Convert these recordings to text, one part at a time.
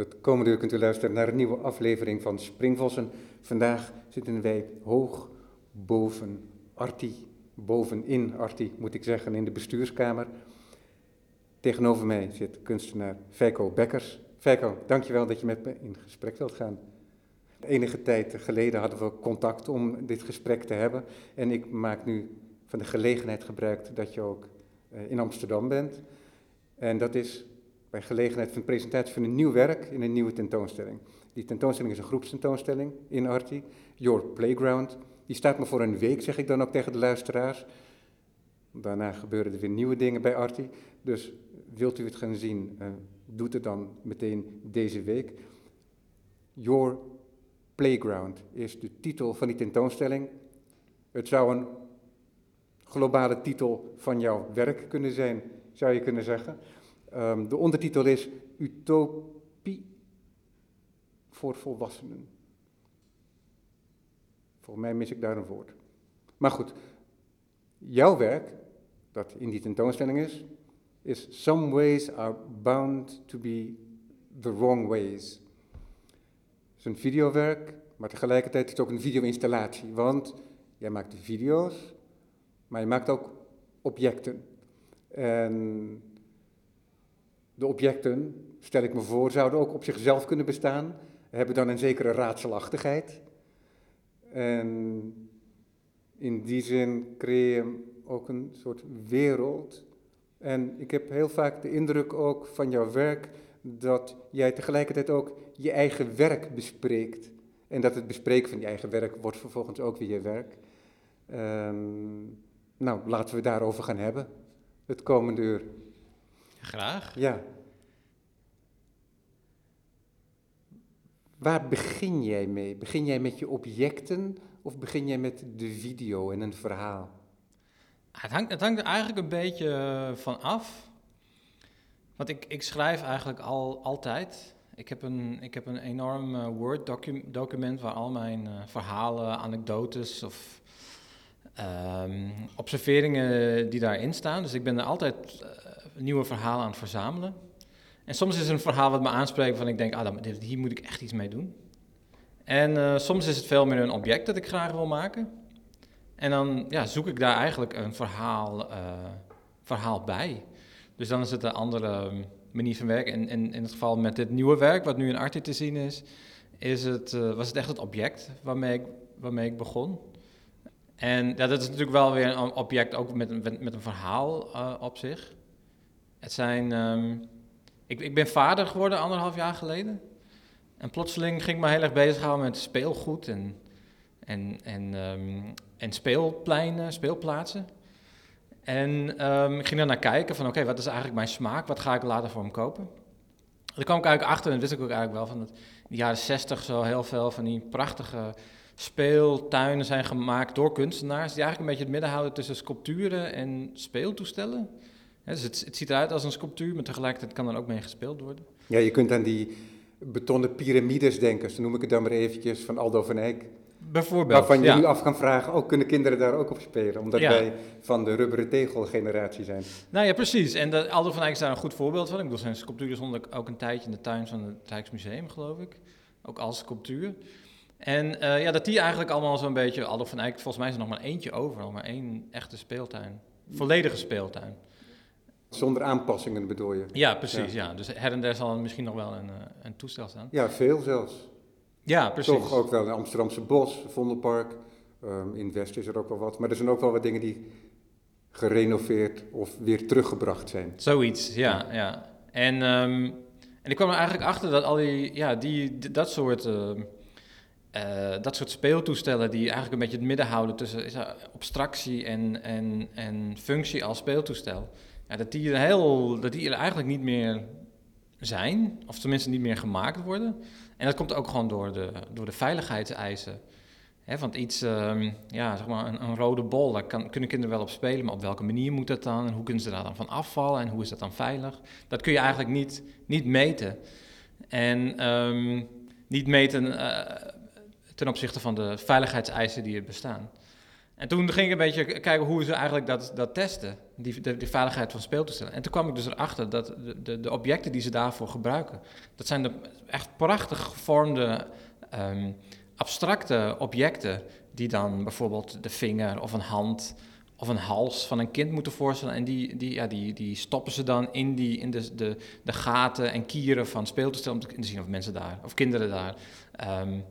Het komende uur kunt u luisteren naar een nieuwe aflevering van Springvossen. Vandaag zitten wij hoog boven Arti, bovenin Arti moet ik zeggen, in de bestuurskamer. Tegenover mij zit kunstenaar Feiko Bekkers. Feiko, dankjewel dat je met me in gesprek wilt gaan. Enige tijd geleden hadden we contact om dit gesprek te hebben. En ik maak nu van de gelegenheid gebruik dat je ook eh, in Amsterdam bent. En dat is bij gelegenheid van presentatie van een nieuw werk in een nieuwe tentoonstelling. Die tentoonstelling is een groepstentoonstelling in Arti, Your Playground. Die staat me voor een week, zeg ik dan ook tegen de luisteraars. Daarna gebeuren er weer nieuwe dingen bij Arti. Dus wilt u het gaan zien, uh, doet het dan meteen deze week. Your Playground is de titel van die tentoonstelling. Het zou een globale titel van jouw werk kunnen zijn, zou je kunnen zeggen. Um, de ondertitel is Utopie voor volwassenen. Volgens mij mis ik daar een woord. Maar goed, jouw werk, dat in die tentoonstelling is, is Some ways are bound to be the wrong ways. Het is een videowerk, maar tegelijkertijd is het ook een video-installatie. Want jij maakt video's, maar je maakt ook objecten. En de objecten, stel ik me voor, zouden ook op zichzelf kunnen bestaan, hebben dan een zekere raadselachtigheid. En in die zin creëer je ook een soort wereld. En ik heb heel vaak de indruk ook van jouw werk dat jij tegelijkertijd ook je eigen werk bespreekt. En dat het bespreken van je eigen werk wordt vervolgens ook weer je werk. Um, nou, laten we daarover gaan hebben, het komende uur. Graag. Ja. Waar begin jij mee? Begin jij met je objecten of begin jij met de video en een verhaal? Het hangt, het hangt er eigenlijk een beetje eh, van af. Want ik, ik schrijf eigenlijk al, altijd. Ik heb een, ik heb een enorm uh, Word document waar al mijn uh, verhalen, anekdotes of um, observeringen die daarin staan. Dus ik ben er altijd uh, nieuwe verhalen aan het verzamelen. En soms is er een verhaal wat me aanspreekt van ik denk, ah, hier moet ik echt iets mee doen. En uh, soms is het veel meer een object dat ik graag wil maken. En dan ja, zoek ik daar eigenlijk een verhaal, uh, verhaal bij. Dus dan is het een andere manier van werken. En, in het geval met dit nieuwe werk, wat nu in Artie te zien is, is het, uh, was het echt het object waarmee ik, waarmee ik begon. En ja, dat is natuurlijk wel weer een object, ook met, met, met een verhaal op zich. Het zijn. Um, ik, ik ben vader geworden anderhalf jaar geleden. En plotseling ging ik me heel erg bezighouden met speelgoed en, en, en, um, en speelpleinen, speelplaatsen. En um, ik ging er naar kijken van, oké, wat is eigenlijk mijn smaak? Wat ga ik later voor hem kopen? Daar kwam ik eigenlijk achter, en dat wist ik ook eigenlijk wel, van dat in de jaren zestig zo heel veel van die prachtige speeltuinen zijn gemaakt door kunstenaars die eigenlijk een beetje het midden houden tussen sculpturen en speeltoestellen. Dus het, het, ziet eruit als een sculptuur, maar tegelijkertijd kan er ook mee gespeeld worden. Ja, je kunt aan die betonnen piramides denken, zo noem ik het dan maar eventjes, van Aldo van Eyck. Bijvoorbeeld, Waarvan je nu af kan vragen, oh, kunnen kinderen daar ook op spelen? Omdat wij van de rubberen tegelgeneratie zijn. Nou ja, precies. En de, Aldo van Eyck is daar een goed voorbeeld van. Ik bedoel, zijn sculpturen stonden ook een tijdje in de tuin van het Rijksmuseum, geloof ik. Ook als sculptuur. En uh, ja, dat die eigenlijk allemaal zo'n beetje, Adolf van Eyck, volgens mij is er nog maar eentje over, nog maar één echte speeltuin. Volledige speeltuin. Zonder aanpassingen bedoel je? Ja, precies. Ja. Dus her en der zal misschien nog wel een, uh, een toestel staan. Ja, veel zelfs. Ja, precies. Toch ook wel in Amsterdamse Bos, Vondelpark. Um, in West is er ook wel wat. Maar er zijn ook wel wat dingen die gerenoveerd of weer teruggebracht zijn. Zoiets, ja. ja. En, um, en ik kwam er eigenlijk achter dat al die, ja, die, dat soort... Uh, uh, dat soort speeltoestellen die eigenlijk een beetje het midden houden tussen abstractie en, en, en functie als speeltoestel. Dat, die heel, dat die er eigenlijk niet meer zijn, of tenminste niet meer gemaakt worden. En dat komt ook gewoon door de, door de veiligheidseisen. He, want iets, um, ja, zeg maar een, een, rode bol, daar kan, kunnen kinderen wel op spelen, maar op welke manier moet dat dan? En hoe kunnen ze daar dan van afvallen? En hoe is dat dan veilig? Dat kun je eigenlijk niet, niet meten. En um, niet meten uh, ten opzichte van de veiligheidseisen die er bestaan. En toen ging ik een beetje kijken hoe ze eigenlijk dat, dat testen, die, de, veiligheid van speeltoestellen. En toen kwam ik dus erachter dat de, de, de objecten die ze daarvoor gebruiken, dat zijn de echt prachtig gevormde, ehm, abstracte objecten, die dan bijvoorbeeld de vinger of een hand of een hals van een kind moeten voorstellen. En die, die, ja, die, die stoppen ze dan in, die, in de, de, de gaten en kieren van speeltoestellen om te zien of mensen daar, of kinderen daar. Um,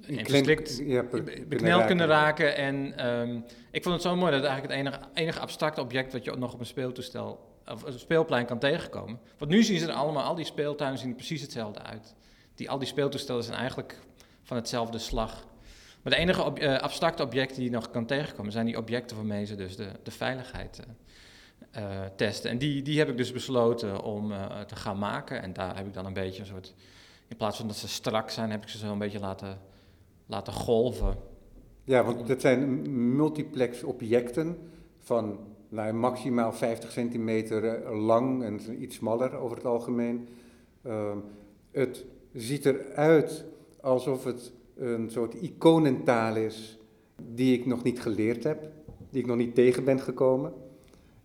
verslikt, ja, bekneld kunnen raken. En um, ik vond het zo mooi dat het eigenlijk het enige, enige abstracte object wat je nog op een speeltoestel of een speelplein kan tegenkomen. Want nu zien ze er allemaal, al die speeltuinen zien er precies hetzelfde uit. Die, al die speeltoestellen zijn eigenlijk van hetzelfde slag. Maar de enige ob, uh, abstracte objecten die je nog kan tegenkomen zijn die objecten waarmee ze dus de, de veiligheid uh, testen. En die, die heb ik dus besloten om te gaan maken. En daar heb ik dan een beetje een soort, in plaats van dat ze strak zijn, heb ik ze zo een beetje laten laten golven. Ja, want dat zijn multiplex objecten van nou, maximaal 50 centimeter eh, lang en iets smaller over het algemeen. Uh, het ziet eruit alsof het een soort iconentaal is die ik nog niet geleerd heb, die ik nog niet tegen ben gekomen.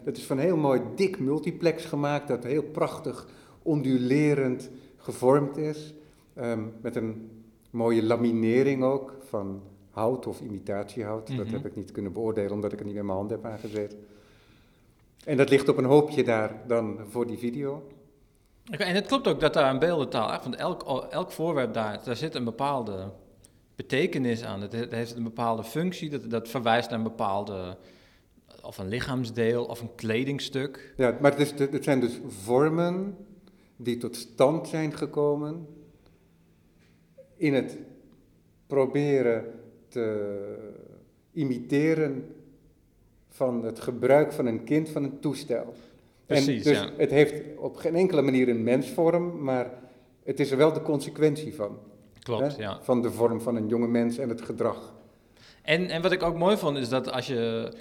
Het is van heel mooi dik multiplex gemaakt, dat heel prachtig ondulerend gevormd is, um, met een mooie laminering ook van hout of imitatiehout. Dat mhm. heb ik niet kunnen beoordelen omdat ik het niet in mijn hand heb aangezet. En dat ligt op een hoopje daar dan voor die video. en het klopt ook dat daar een beeldentaal, want elk, elk voorwerp daar, daar zit een bepaalde betekenis aan. Het, heeft een bepaalde functie, dat, dat verwijst naar een bepaalde, of een lichaamsdeel of een kledingstuk. Ja, maar het, is, het zijn dus vormen die tot stand zijn gekomen in het proberen te imiteren van het gebruik van een kind van een toestel. Precies, en dus het heeft op geen enkele manier een mensvorm, maar het is er wel de consequentie van. Klopt, ja. Van de vorm van een jonge mens en het gedrag. En, en wat ik ook mooi vond, is dat als je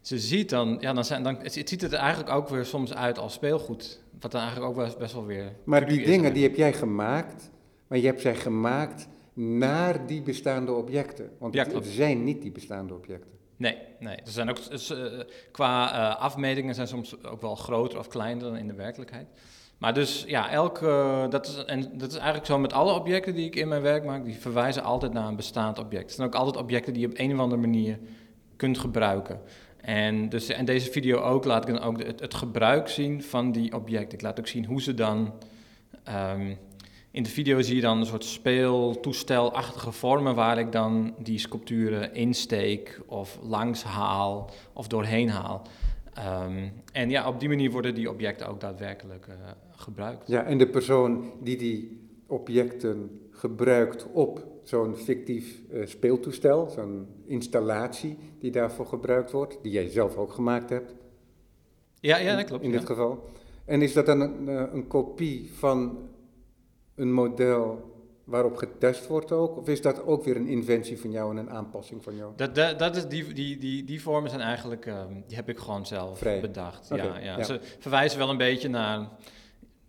ze ziet, dan, ja, dan, zijn, dan het ziet het er eigenlijk ook weer soms uit als speelgoed. Wat dan eigenlijk ook best, best wel weer. Maar die dingen die heb jij gemaakt maar je hebt zij gemaakt naar die bestaande objecten. Want ja, het, zijn niet die bestaande objecten. Nee, nee. Er zijn ook, uh, qua uh, afmetingen zijn soms ook wel groter of kleiner dan in de werkelijkheid. Maar dus ja, elk, uh, dat, is, en dat is eigenlijk zo met alle objecten die ik in mijn werk maak, die verwijzen altijd naar een bestaand object. Het zijn ook altijd objecten die je op een of andere manier kunt gebruiken. En, dus, en deze video ook laat ik dan ook het, het gebruik zien van die objecten. Ik laat ook zien hoe ze dan um, in de video zie je dan een soort speeltoestelachtige vormen waar ik dan die sculpturen insteek of langs haal of doorheen haal. Um, en ja, op die manier worden die objecten ook daadwerkelijk uh, gebruikt. Ja, en de persoon die die objecten gebruikt op zo'n fictief uh, speeltoestel, zo'n installatie die daarvoor gebruikt wordt, die jij zelf ook gemaakt hebt. Ja, ja dat klopt. In, dit geval. En is dat dan een, uh, een kopie van een model waarop getest wordt ook? Of is dat ook weer een inventie van jou en een aanpassing van jou? Dat, dat, dat is die, die, die, die vormen zijn eigenlijk, uh, die heb ik gewoon zelf bedacht. ja, ja. Ze verwijzen wel een beetje naar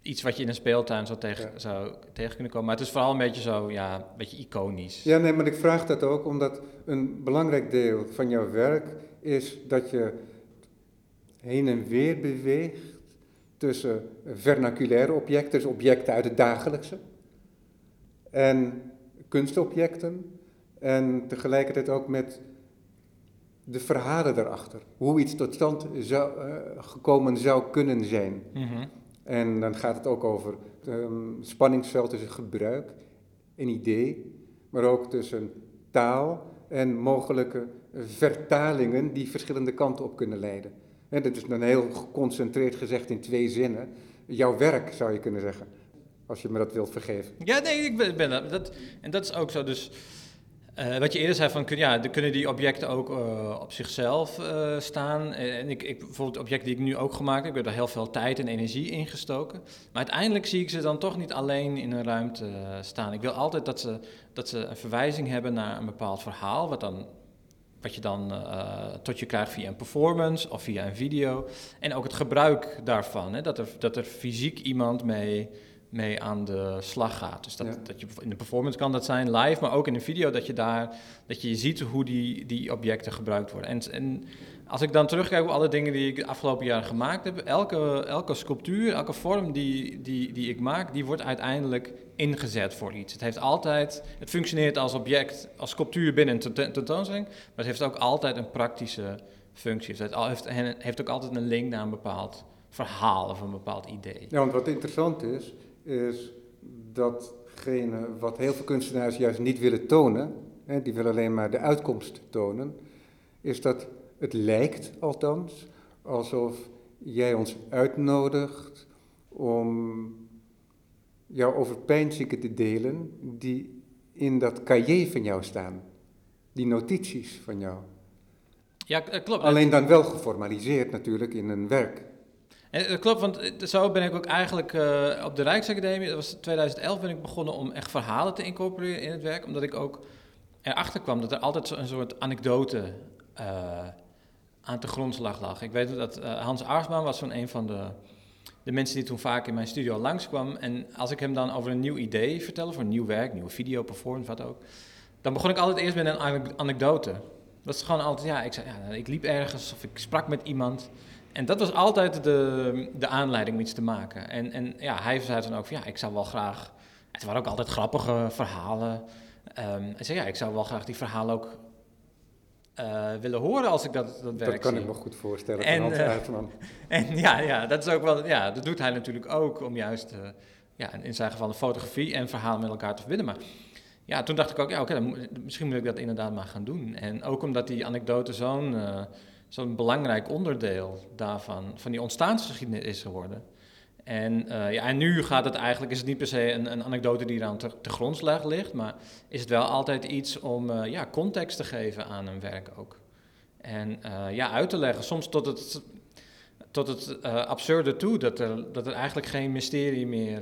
iets wat je in een speeltuin zou tegen, zou tegen kunnen komen. Maar het is vooral een beetje zo, ja, een beetje iconisch. Ja, nee, maar ik vraag dat ook omdat een belangrijk deel van jouw werk is dat je heen en weer beweegt tussen vernaculaire objecten, dus objecten uit het dagelijkse, en kunstobjecten, en tegelijkertijd ook met de verhalen daarachter. Hoe iets tot stand zou, uh, gekomen zou kunnen zijn. Mhm. En dan gaat het ook over het um, spanningsveld tussen gebruik en idee, maar ook tussen taal en mogelijke vertalingen die verschillende kanten op kunnen leiden. Dat is dan heel geconcentreerd gezegd in twee zinnen. Jouw werk zou je kunnen zeggen, als je me dat wilt vergeven. Ja, nee, ik ben, dat. En dat is ook zo. Dus uh, wat je eerder zei, van, ja, kunnen die objecten ook uh, op zichzelf uh, staan. En ik, ik, bijvoorbeeld de objecten die ik nu ook gemaakt heb, ik heb daar heel veel tijd en energie in gestoken. Maar uiteindelijk zie ik ze dan toch niet alleen in een ruimte staan. Ik wil altijd dat ze, dat ze een verwijzing hebben naar een bepaald verhaal, wat dan wat je dan uh, tot je krijgt via een performance of via een video. En ook het gebruik daarvan. Hè? Dat, er, dat er fysiek iemand mee mee aan de slag gaat. Dus dat, Ja. dat je in de performance kan dat zijn live, maar ook in een video dat je daar dat je ziet hoe die, die objecten gebruikt worden. En, en als ik dan terugkijk op alle dingen die ik de afgelopen jaren gemaakt heb, elke, elke sculptuur, elke vorm die, die, die ik maak, die wordt uiteindelijk ingezet voor iets. Het heeft altijd, het functioneert als object, als sculptuur binnen een tentoonstelling, maar het heeft ook altijd een praktische functie. Het heeft, heeft ook altijd een link naar een bepaald verhaal of een bepaald idee. Ja, want wat interessant is, is datgene wat heel veel kunstenaars juist niet willen tonen, hè, die willen alleen maar de uitkomst tonen, is dat het lijkt althans alsof jij ons uitnodigt om jouw overpeinzingen te delen die in dat cahier van jou staan, die notities van jou. Ja, eh, klopt. Alleen dan wel geformaliseerd natuurlijk in een werk. Dat klopt, want eh, zo ben ik ook eigenlijk eh, op de Rijksacademie, dat was 2011, ben ik begonnen om echt verhalen te incorporeren in het werk. Omdat ik ook erachter kwam dat er altijd een soort anekdote eh, aan de grondslag lag. Ik weet dat eh, Hans Aarsman was zo'n een van de, de mensen die toen vaak in mijn studio langskwam. En als ik hem dan over een nieuw idee vertelde, voor een nieuw werk, nieuwe video, performance, wat ook. Dan begon ik altijd eerst met een ane- anekdote. Dat is gewoon altijd, ja, ik, zei, ja, ik liep ergens of ik sprak met iemand. En dat was altijd de, de aanleiding om iets te maken. En, en ja, hij zei dan ook van ja, ik zou wel graag. Het waren ook altijd grappige verhalen. Ehm hij zei ja, ik zou wel graag die verhalen ook eh, willen horen als ik dat, dat werk Dat kan zie. ik me goed voorstellen En, van Hans eh. En ja, ja, dat is ook wel, ja, dat doet hij natuurlijk ook om juist, eh, ja, in zijn geval de fotografie en verhaal met elkaar te verbinden. Maar ja, toen dacht ik ook, ja, oké, misschien moet ik dat inderdaad maar gaan doen. En ook omdat die anekdote zo'n zo'n belangrijk onderdeel daarvan, van die ontstaansgeschiedenis is geworden. En, eh, ja, en nu gaat het eigenlijk, is het niet per se een, een anekdote die eraan te, grondslag ligt, maar is het wel altijd iets om eh, ja, context te geven aan een werk ook. En eh, ja, uit te leggen, soms tot het, tot het absurde toe, dat er, dat er eigenlijk geen mysterie meer,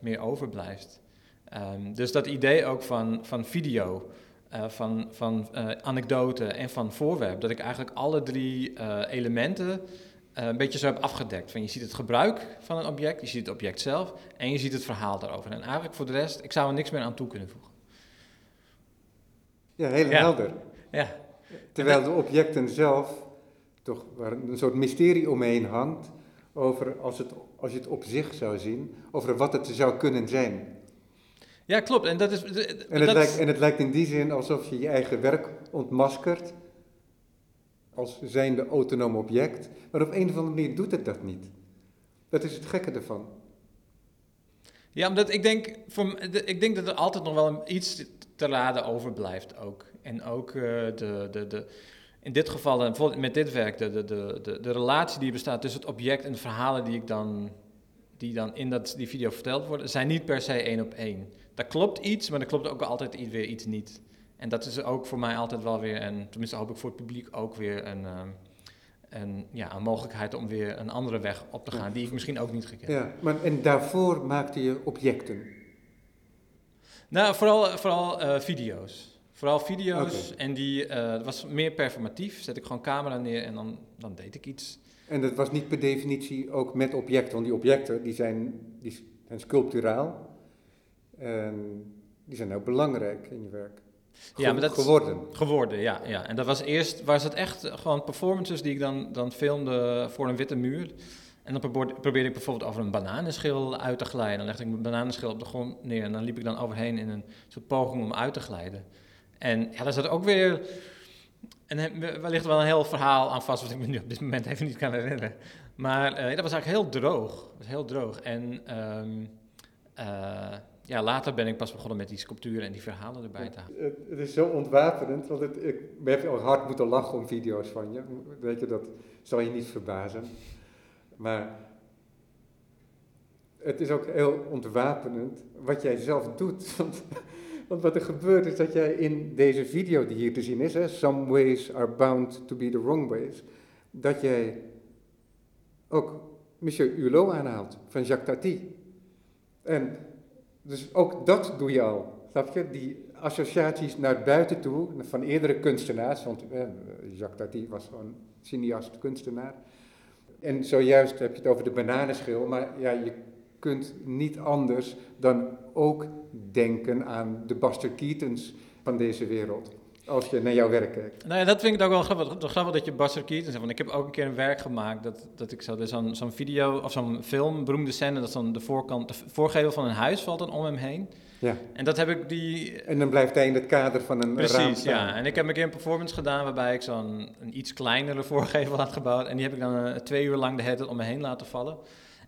meer overblijft. Ehm, dus dat idee ook van, van video, van, van anekdote en van voorwerp, dat ik eigenlijk alle drie elementen een beetje zo heb afgedekt. Van je ziet het gebruik van een object, je ziet het object zelf en je ziet het verhaal daarover. En eigenlijk voor de rest, ik zou er niks meer aan toe kunnen voegen. Ja, heel Ja. helder. Ja, Terwijl de objecten zelf toch waar een soort mysterie omheen hangt over als, het, als je het op zich zou zien, over wat het zou kunnen zijn. ja klopt. En dat is... En het, dat- lijkt, en het lijkt in die zin alsof je je eigen werk ontmaskert als zijnde autonoom object, maar op een of andere manier doet het dat niet. Dat is het gekke ervan. Ja, omdat ik denk, ik denk dat er altijd nog wel iets te raden overblijft ook. En ook eh, de, de, de, in dit geval, bijvoorbeeld met dit werk, de, de, de, de, relatie die bestaat tussen het object en de verhalen die ik dan, die dan in dat, die video verteld worden, zijn niet per se één op één. Daar klopt iets, maar er klopt ook altijd weer iets niet. En dat is ook voor mij altijd wel weer, en tenminste hoop ik voor het publiek ook weer een, ehm, een, ja, een mogelijkheid om weer een andere weg op te gaan, die ik misschien ook niet gekend heb. Ja, maar, en daarvoor maakte je objecten. Nou, vooral, vooral eh, video's. Vooral video's en die eh, dat was meer performatief. Zet ik gewoon camera neer en dan, dan deed ik iets. En dat was niet per definitie ook met objecten, want die objecten die zijn, die zijn sculpturaal en die zijn ook belangrijk in je werk. Ja, maar dat- geworden. Geworden, ja, ja. En dat was eerst, was het echt gewoon performances die ik dan, dan filmde voor een witte muur. En dan probeerde, ik bijvoorbeeld over een bananenschil uit te glijden. Dan legde ik mijn bananenschil op de grond neer en dan liep ik dan overheen in een soort poging om uit te glijden. En ja, daar zat ook weer en wellicht wel een heel verhaal aan vast, wat ik me nu op dit moment even niet kan herinneren. Maar eh, dat was eigenlijk heel droog. Was heel droog. En ehm, eh, ja, later ben ik pas begonnen met die sculpturen en die verhalen erbij te halen. Het, is zo ontwapenend, want ik heb al hard moeten lachen om video's van je. Weet je, dat zal je niet verbazen. Maar het is ook heel ontwapenend wat jij zelf doet. Want, wat er gebeurt is dat jij in deze video die hier te zien is, Some Ways Are Bound to Be the Wrong Ways, dat jij ook Monsieur Hulot aanhaalt van Jacques Tati. En dus ook dat doe je al, snap je? Die associaties naar buiten toe van eerdere kunstenaars, want eh, Jacques Tati was gewoon cineast, kunstenaar. En zojuist heb je het over de bananenschil, maar ja, je kunt niet anders dan ook denken aan de Buster Keatons van deze wereld. Als je naar jouw werk kijkt. Nou ja, dat vind ik ook wel grappig, grappig dat je Buster Keaton zegt. Want ik heb ook een keer een werk gemaakt dat, dat ik zo, zo'n zo'n video of zo'n film, beroemde scène, dat dan de voorkant, de voorgevel van een huis valt dan om hem heen. Ja. En dat heb ik die... En dan blijft hij in het kader van een Precies, raam staan. ja. En ik heb een keer een performance gedaan waarbij ik zo'n een iets kleinere voorgevel had gebouwd. En die heb ik dan eh, twee uur lang de hele tijd om me heen laten vallen.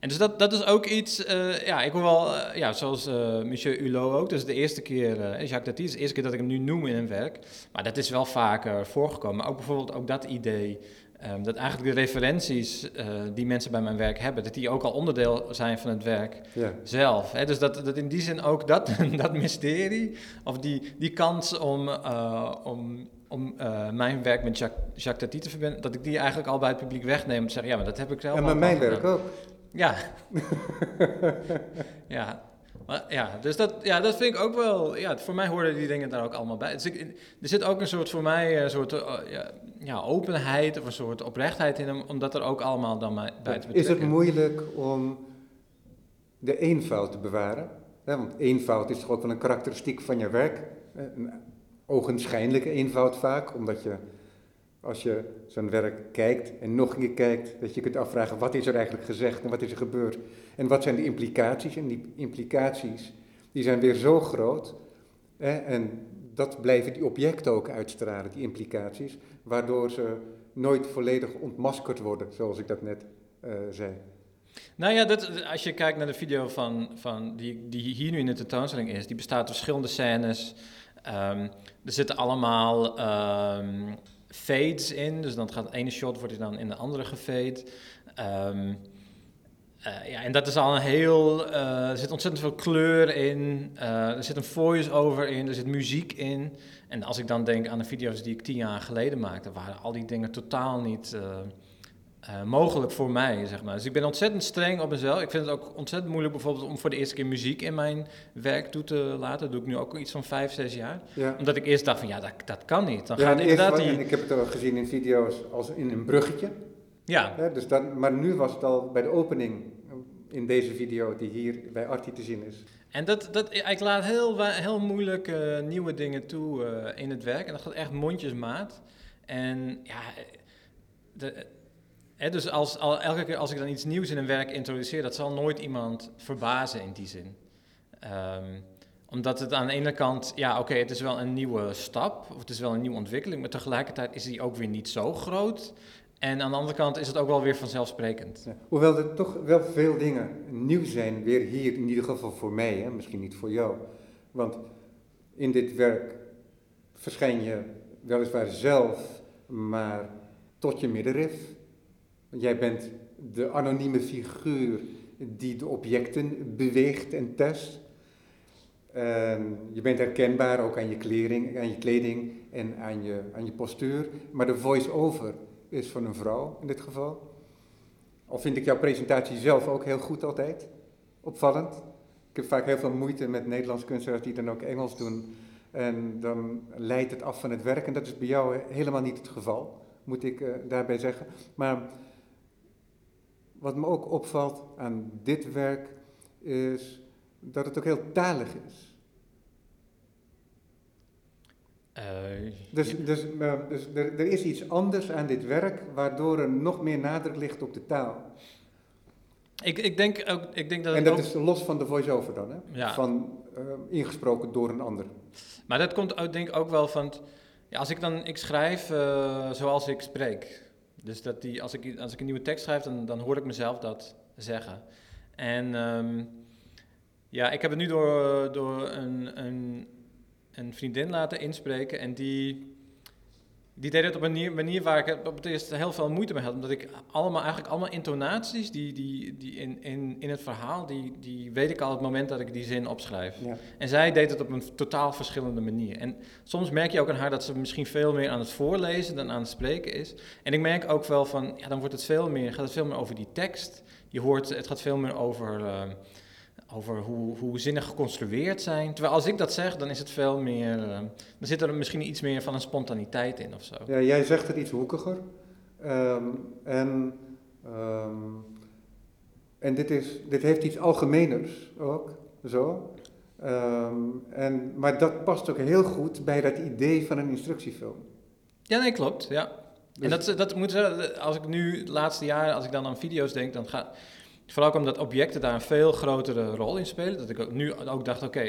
En dus dat, dat is ook iets, eh, ja, ik wil wel, eh, ja, zoals eh Monsieur Hulot ook, dus de eerste keer, Jacques Tati, is de eerste keer dat ik hem nu noem in een werk. Maar dat is wel vaker voorgekomen. Maar ook bijvoorbeeld ook dat idee, ehm, dat eigenlijk de referenties die mensen bij mijn werk hebben, dat die ook al onderdeel zijn van het werk Ja. zelf. Hè? Dus dat, dat in die zin ook dat, dat mysterie, of die, die kans om, om, om mijn werk met Jacques, Jacques Tati te verbinden, dat ik die eigenlijk al bij het publiek wegneem. Om te zeggen, ja, maar dat heb ik zelf En met mijn gedaan. werk ook. Ja. ja. Maar, ja, dus dat, ja, dat vind ik ook wel. Ja, voor mij horen die dingen daar ook allemaal bij. Dus ik, er zit ook een soort voor mij een soort eh, ja, openheid of een soort oprechtheid in hem, om dat er ook allemaal dan bij bij te betrekken. Is het moeilijk om de eenvoud te bewaren? Ja, want eenvoud is toch ook wel een karakteristiek van je werk. Eh, Een ogenschijnlijke eenvoud vaak, omdat je als je zo'n werk kijkt en nog een keer kijkt, dat je kunt afvragen wat is er eigenlijk gezegd en wat is er gebeurd en wat zijn de implicaties. En die implicaties die zijn weer zo groot hè, en dat blijven die objecten ook uitstralen, die implicaties, waardoor ze nooit volledig ontmaskerd worden, zoals ik dat net eh, zei. Nou ja, dat, als je kijkt naar de video van, van die, die hier nu in de tentoonstelling is, die bestaat uit verschillende scènes. Ehm, er zitten allemaal ehm, fades in, dus dan gaat het ene shot wordt dan in de andere gefade. Ehm, eh, ja, en dat is al een heel. eh, er zit ontzettend veel kleur in. eh, er zit een voice-over in. Er zit muziek in. En als ik dan denk aan de video's die ik tien jaar geleden maakte, waren al die dingen totaal niet eh, mogelijk voor mij, zeg maar. Dus ik ben ontzettend streng op mezelf. Ik vind het ook ontzettend moeilijk bijvoorbeeld om voor de eerste keer muziek in mijn werk toe te laten. Dat doe ik nu ook iets van vijf, zes jaar. Ja. Omdat ik eerst dacht van ja, dat, dat kan niet. Dan Ja, gaat eerst inderdaad wa- die... en ik heb het ook gezien in video's als in een bruggetje. Ja, dus dat, maar nu was het al bij de opening eh, in deze video die hier bij Artie te zien is. En dat, dat, ik laat heel, heel moeilijk eh, nieuwe dingen toe in het werk. En dat gaat echt mondjesmaat. En ja, de, dus als, al, elke keer als ik dan iets nieuws in een werk introduceer, dat zal nooit iemand verbazen in die zin. Ehm, omdat het aan de ene kant, ja oké, het is wel een nieuwe stap, of het is wel een nieuwe ontwikkeling, maar tegelijkertijd is die ook weer niet zo groot. En aan de andere kant is het ook wel weer vanzelfsprekend. Hoewel er toch wel veel dingen nieuw zijn, weer hier, in ieder geval voor mij, hè, misschien niet voor jou. Want in dit werk verschijn je weliswaar zelf, maar tot je middenrif. Jij bent de anonieme figuur die de objecten beweegt en test. En je bent herkenbaar ook aan je, kleding, aan je kleding en aan je, aan je postuur. Maar de voice-over is van een vrouw in dit geval. Al vind ik jouw presentatie zelf ook heel goed altijd. Opvallend. Ik heb vaak heel veel moeite met Nederlands kunstenaars die dan ook Engels doen. En dan leidt het af van het werk. En dat is bij jou helemaal niet het geval, moet ik eh, daarbij zeggen. Maar wat me ook opvalt aan dit werk is dat het ook heel talig is. Eh, Dus, dus, eh, dus er, er is iets anders aan dit werk waardoor er nog meer nadruk ligt op de taal. ik, ik, denk ook, ik denk dat En dat ook... is los van de voice-over dan, hè? Ja. Van eh, ingesproken door een ander. Maar dat komt ook, denk ik ook wel van... ja, als ik dan... Ik schrijf zoals ik spreek. Dus dat die, als, ik, als ik een nieuwe tekst schrijf, dan, dan hoor ik mezelf dat zeggen. En ehm, ja, ik heb het nu door, door een, een, een vriendin laten inspreken. En die, die deed het op een manier, manier waar ik op het eerst heel veel moeite mee had. Omdat ik allemaal, eigenlijk allemaal intonaties die, die, die in, in, in het verhaal... Die, die weet ik al het moment dat ik die zin opschrijf. Ja. En zij deed het op een totaal verschillende manier. En soms merk je ook aan haar dat ze misschien veel meer aan het voorlezen dan aan het spreken is. En ik merk ook wel van, ja, dan wordt het veel meer, gaat het veel meer over die tekst. Je hoort, het gaat veel meer over, eh, over hoe, hoe zinnen geconstrueerd zijn. Terwijl als ik dat zeg, dan is het veel meer, eh, dan zit er misschien iets meer van een spontaniteit in of zo. Ja, jij zegt het iets hoekiger. Ehm, en ehm, en dit, is, dit heeft iets algemeners ook, zo. Ehm, en, maar dat past ook heel goed bij dat idee van een instructiefilm. Ja, nee, klopt. Ja. en Dus- dat, dat moet als ik nu de laatste jaren, als ik dan aan video's denk, dan gaat vooral ook omdat objecten daar een veel grotere rol in spelen. Dat ik ook nu ook dacht, oké,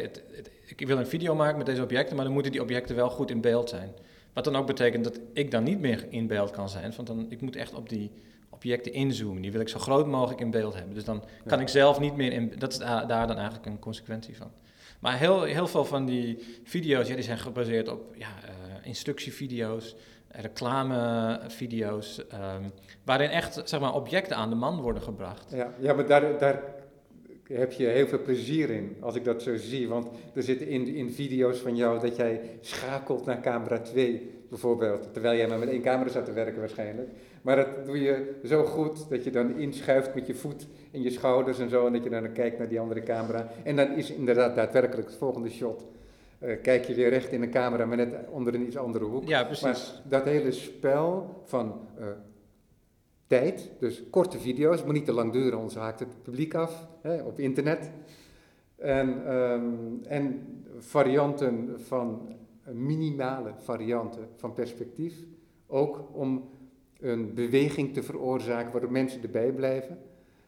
ik wil een video maken met deze objecten, maar dan moeten die objecten wel goed in beeld zijn. Wat dan ook betekent dat ik dan niet meer in beeld kan zijn, want dan, ik moet echt op die objecten inzoomen. Die wil ik zo groot mogelijk in beeld hebben. Dus dan kan Ja. ik zelf niet meer in, dat is da- daar dan eigenlijk een consequentie van. Maar heel, heel veel van die video's, ja, die zijn gebaseerd op ja, eh, instructievideo's, reclamevideo's, ehm, waarin echt zeg maar, objecten aan de man worden gebracht. Ja, ja maar daar, daar heb je heel veel plezier in, als ik dat zo zie. Want er zitten in, in video's van jou dat jij schakelt naar camera 2, bijvoorbeeld. Terwijl jij maar met één camera zat te werken waarschijnlijk. Maar dat doe je zo goed dat je dan inschuift met je voet in je schouders en zo. En dat je dan kijkt naar die andere camera. En dan is inderdaad daadwerkelijk het volgende shot. Eh, kijk je weer recht in de camera, maar net onder een iets andere hoek. Ja, precies. Maar dat hele spel van eh, tijd, dus korte video's, moet niet te lang duren, anders haakt het publiek af hè, op internet. En, ehm, en varianten van, eh, minimale varianten van perspectief, ook om een beweging te veroorzaken waardoor mensen erbij blijven.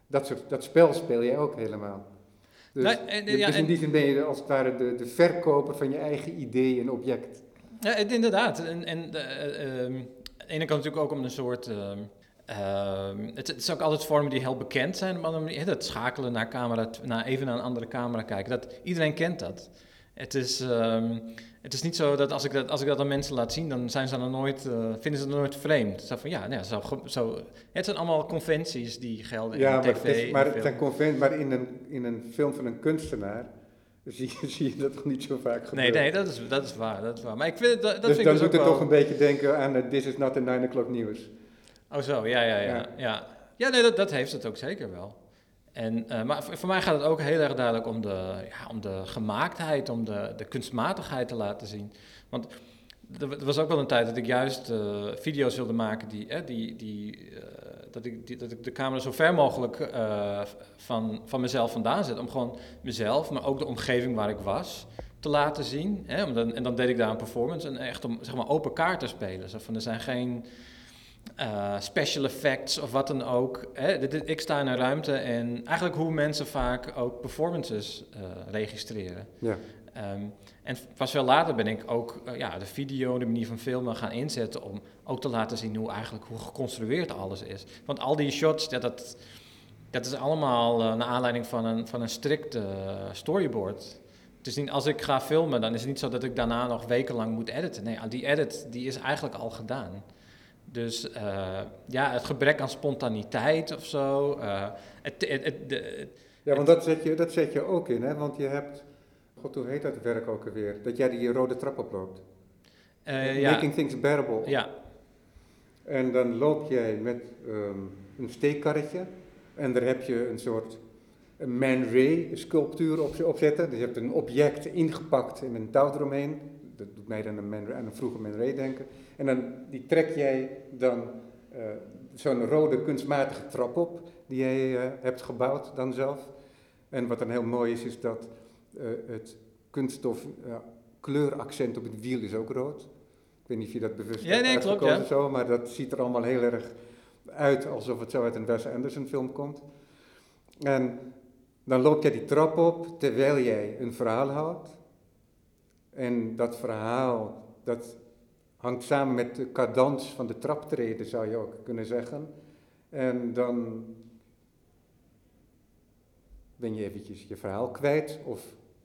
Dat, soort, dat spel speel jij ook helemaal. Dus, Nee, en- dus in die zin ben je als het ware de, de verkoper van je eigen idee en object. Ja, het- inderdaad. En, en ehm, aan de ene kant natuurlijk ook om een soort... ehm, ehm, het, het is ook altijd vormen die heel bekend zijn. Hè, Dat schakelen naar, camera, naar even naar een andere camera kijken. Dat, iedereen kent dat. Het is, het is niet zo dat als ik dat, als ik dat aan mensen laat zien, dan zijn ze dan nooit, eh, vinden ze het nooit vreemd. Zo van, ja, nou ja, zo, zo, het zijn allemaal conventies die gelden Ja, in maar, tv, is, maar, het film. zijn conven- maar in, een, in een film van een kunstenaar zie, je- zie je dat toch niet zo vaak gebeuren. Nee, nee, dat is, dat is waar, dat is waar. Maar ik vind dat, dat dus vind dan ik doet dus het ook toch wel- een beetje denken aan uh, This is not a 9 o'clock nieuws. Oh zo, ja, ja, ja. Ja. Ja, ja. nee, dat, dat heeft het ook zeker wel. En, eh, maar voor mij gaat het ook heel erg duidelijk om de, ja, om de gemaaktheid, om de, de kunstmatigheid te laten zien. Want er, wa- was ook wel een tijd dat ik juist eh, video's wilde maken die, die, die, eh, dat, ik, dat ik de camera zo ver mogelijk van, van mezelf vandaan zet. Om gewoon mezelf, maar ook de omgeving waar ik was, te laten zien. Hè? Dan, en dan deed ik daar een performance en echt om zeg maar, open kaart te spelen. Zo van, er zijn geen eh, special effects of wat dan ook. Hè? Dit- dit- Ik sta in een ruimte en eigenlijk hoe mensen vaak ook performances eh, registreren. Ja. Ehm, en pas veel later ben ik ook eh, ja, de video, de manier van filmen gaan inzetten om ook te laten zien hoe eigenlijk hoe geconstrueerd alles is. Want al die shots, dat, dat is allemaal naar aanleiding van een, van een strikt storyboard. Het is niet, als ik ga filmen, dan is het niet zo dat ik daarna nog wekenlang moet editen. Nee, die edit die is eigenlijk al gedaan. Dus eh, ja, het gebrek aan spontaniteit of zo. eh, het, het, het, de- het- Ja, want dat zet, je, dat zet je ook in, hè? want je hebt, god hoe heet dat werk ook alweer, dat jij die rode trap oploopt. eh, ja, Making things bearable. ja, En dan loop jij met ehm, een steekkarretje en daar heb je een soort een Man Ray sculptuur op, op zitten. Dus je hebt een object ingepakt in een touw eromheen. Dat doet mij dan een Man Ray- aan een vroege Man Ray denken. En dan die trek jij dan eh, zo'n rode kunstmatige trap op die jij eh, hebt gebouwd dan zelf. En wat dan heel mooi is, is dat eh, het kunststof kleuraccent op het wiel is ook rood. Ik weet niet of je dat bewust Ja, hebt nee, klopt, uitgekozen ja. zo, maar dat ziet er allemaal heel erg uit alsof het zo uit een Wes Anderson film komt. En dan loop jij die trap op terwijl jij een verhaal houdt. En dat verhaal, dat hangt samen met de cadans van de traptreden, zou je ook kunnen zeggen. En dan ben je eventjes je verhaal kwijt, of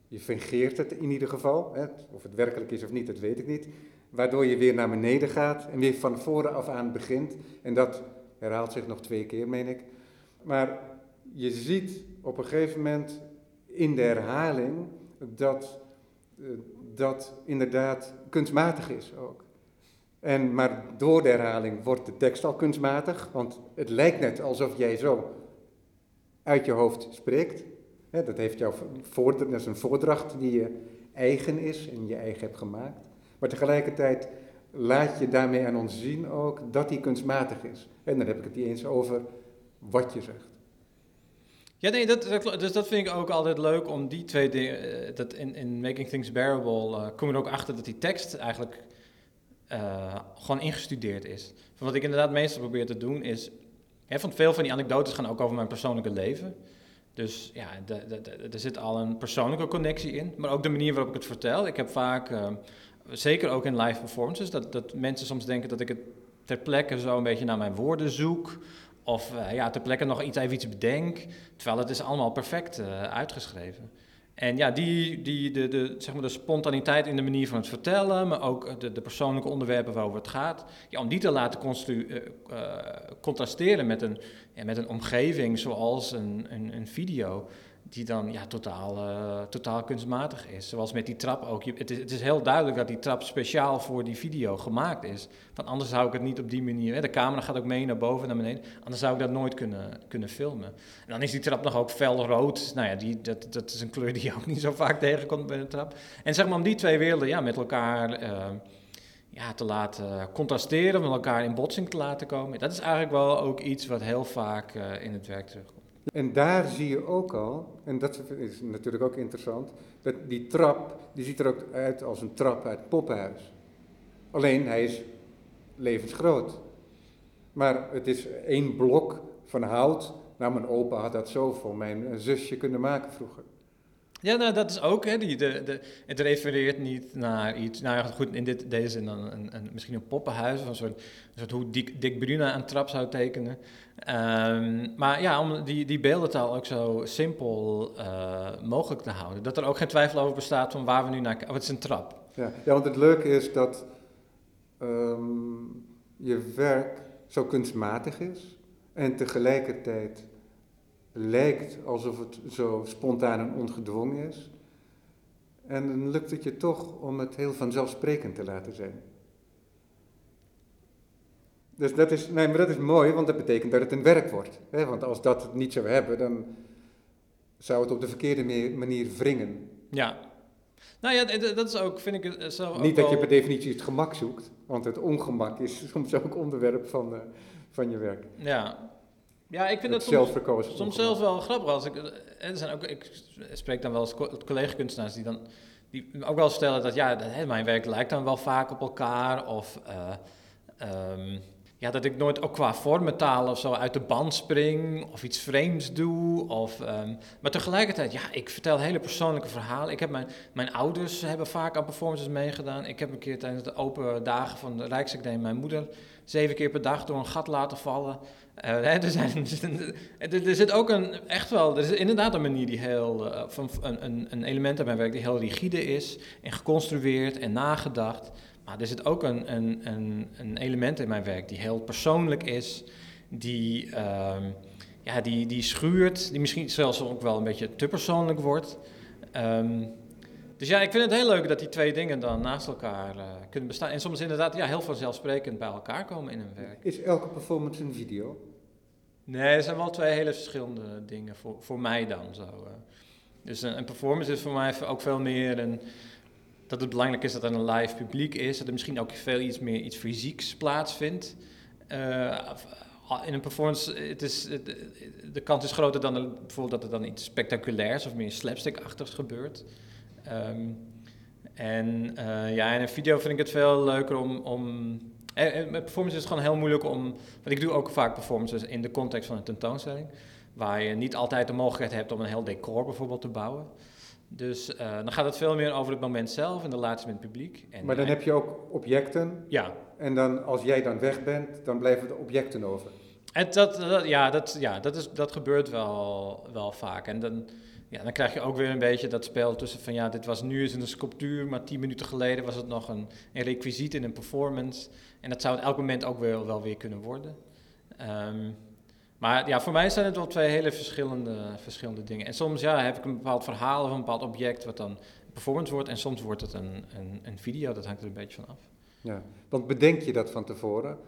je fingeert het in ieder geval. Hè. Of het werkelijk is of niet, dat weet ik niet. Waardoor je weer naar beneden gaat en weer van voren af aan begint. En dat herhaalt zich nog twee keer, meen ik. Maar je ziet op een gegeven moment in de herhaling dat eh, dat inderdaad kunstmatig is ook. En, maar door de herhaling wordt de tekst al kunstmatig, want het lijkt net alsof jij zo uit je hoofd spreekt. Dat, heeft jouw dat is een voordracht die je eigen is en je eigen hebt gemaakt. Maar tegelijkertijd laat je daarmee aan ons zien ook dat die kunstmatig is. En dan heb ik het niet eens over wat je zegt. Ja, nee, dat, dat, dus dat vind ik ook altijd leuk om die twee dingen. eh, Dat in, in Making Things Bearable eh, kom je er ook achter dat die tekst eigenlijk eh, gewoon ingestudeerd is. Wat ik inderdaad meestal probeer te doen is. Hè, van veel van die anekdotes gaan ook over mijn persoonlijke leven. Dus ja, er zit al een persoonlijke connectie in. Maar ook de manier waarop ik het vertel. Ik heb vaak, eh, zeker ook in live performances, dat, dat mensen soms denken dat ik het ter plekke zo een beetje naar mijn woorden zoek. Of eh, ja, ter plekke nog iets, even iets bedenk. Terwijl het is allemaal perfect eh, uitgeschreven. En ja, die, die, de, de, zeg maar de spontaniteit in de manier van het vertellen, maar ook de, de persoonlijke onderwerpen waarover het gaat, ja, om die te laten eh, eh, contrasteren met een, ja, met een omgeving zoals een, een, een video, die dan ja, totaal, eh, totaal kunstmatig is. Zoals met die trap ook. Het, is, het is heel duidelijk dat die trap speciaal voor die video gemaakt is. Want anders zou ik het niet op die manier. Hè, de camera gaat ook mee naar boven en naar beneden. Anders zou ik dat nooit kunnen, kunnen filmen. En dan is die trap nog ook felrood. Nou ja, die, dat, dat is een kleur die je ook niet zo vaak tegenkomt bij een trap. En zeg maar om die twee werelden ja, met elkaar eh, ja, te laten contrasteren, met elkaar in botsing te laten komen. Dat is eigenlijk wel ook iets wat heel vaak eh, in het werk terugkomt. En daar zie je ook al, en dat is natuurlijk ook interessant, dat die trap, die ziet er ook uit als een trap uit het poppenhuis. Alleen hij is levensgroot. Maar het is één blok van hout. Nou, mijn opa had dat zo voor mijn zusje kunnen maken vroeger. Ja, nou, dat is ook, hè, die, de, de, het refereert niet naar iets, nou ja, goed, in dit, deze zin dan een, een, misschien een poppenhuis, of een soort, hoe Dick, Dick Bruna een trap zou tekenen. Ehm, maar ja, om die, die beeldentaal ook zo simpel eh, mogelijk te houden. Dat er ook geen twijfel over bestaat van waar we nu naar kijken. Oh, het is een trap. Ja, ja want het leuke is dat ehm, je werk zo kunstmatig is en tegelijkertijd lijkt alsof het zo spontaan en ongedwongen is. En dan lukt het je toch om het heel vanzelfsprekend te laten zijn. Dus dat is, nee, maar dat is mooi, want dat betekent dat het een werk wordt. Hè? Want als dat het niet zou hebben, dan zou het op de verkeerde manier wringen. Ja. Nou ja, dat is ook, vind ik zo ook Niet dat je per definitie het gemak zoekt, want het ongemak is soms ook onderwerp van, eh, van je werk. Ja. Ja, ik vind Het dat soms, soms zelfs wel grappig. Als ik, eh, er zijn ook, ik spreek dan wel eens co- collega-kunstenaars die dan die ook wel stellen dat ja, mijn werk lijkt dan wel vaak op elkaar. Of eh, ehm, ja, dat ik nooit ook qua vormentaal of zo uit de band spring of iets vreemds doe. Of, ehm, maar tegelijkertijd, ja, ik vertel hele persoonlijke verhalen. Ik heb mijn, mijn ouders hebben vaak aan performances meegedaan. Ik heb een keer tijdens de open dagen van de Rijksacademie mijn moeder zeven keer per dag door een gat laten vallen. Eh, er, zijn, er, zit ook een, echt wel, er is inderdaad een manier die heel, eh, van, een, een, element aan mijn werk die heel rigide is en geconstrueerd en nagedacht. Maar er zit ook een, een, een, een element in mijn werk die heel persoonlijk is, die, ehm, ja, die, die schuurt, die misschien zelfs ook wel een beetje te persoonlijk wordt. Ehm, dus ja, ik vind het heel leuk dat die twee dingen dan naast elkaar eh, kunnen bestaan. En soms inderdaad ja, heel vanzelfsprekend bij elkaar komen in een werk. Is elke performance een video? Nee, het zijn wel twee hele verschillende dingen voor, voor mij dan zo. eh. Dus een, een performance is voor mij ook veel meer een, dat het belangrijk is dat er een live publiek is, dat er misschien ook veel iets meer iets fysieks plaatsvindt. Eh, in een performance, het is, het- de kans is groter dan bijvoorbeeld dat er dan iets spectaculairs of meer slapstick-achtigs gebeurt. Ehm, en eh, ja, in een video vind ik het veel leuker om. om eh, eh, met performance is het gewoon heel moeilijk om. Want ik doe ook vaak performances in de context van een tentoonstelling. Waar je niet altijd de mogelijkheid hebt om een heel decor bijvoorbeeld te bouwen. Dus eh, dan gaat het veel meer over het moment zelf en de relatie met het publiek. En, Maar dan eh, heb je ook objecten Ja, en dan als jij dan weg bent, dan blijven de objecten over. Het, dat, dat- ja, dat, ja dat, is, dat gebeurt wel, wel vaak. En dan, ja, dan krijg je ook weer een beetje dat spel tussen van ja, dit was nu het een sculptuur, maar tien minuten geleden was het nog een, een requisiet in een performance. En dat zou het elk moment ook weer, wel weer kunnen worden. Ehm, maar ja, voor mij zijn het wel twee hele verschillende, verschillende dingen. En soms ja, heb ik een bepaald verhaal of een bepaald object wat dan performance wordt. En soms wordt het een, een, een video, dat hangt er een beetje van af. Ja. Want bedenk je dat van tevoren,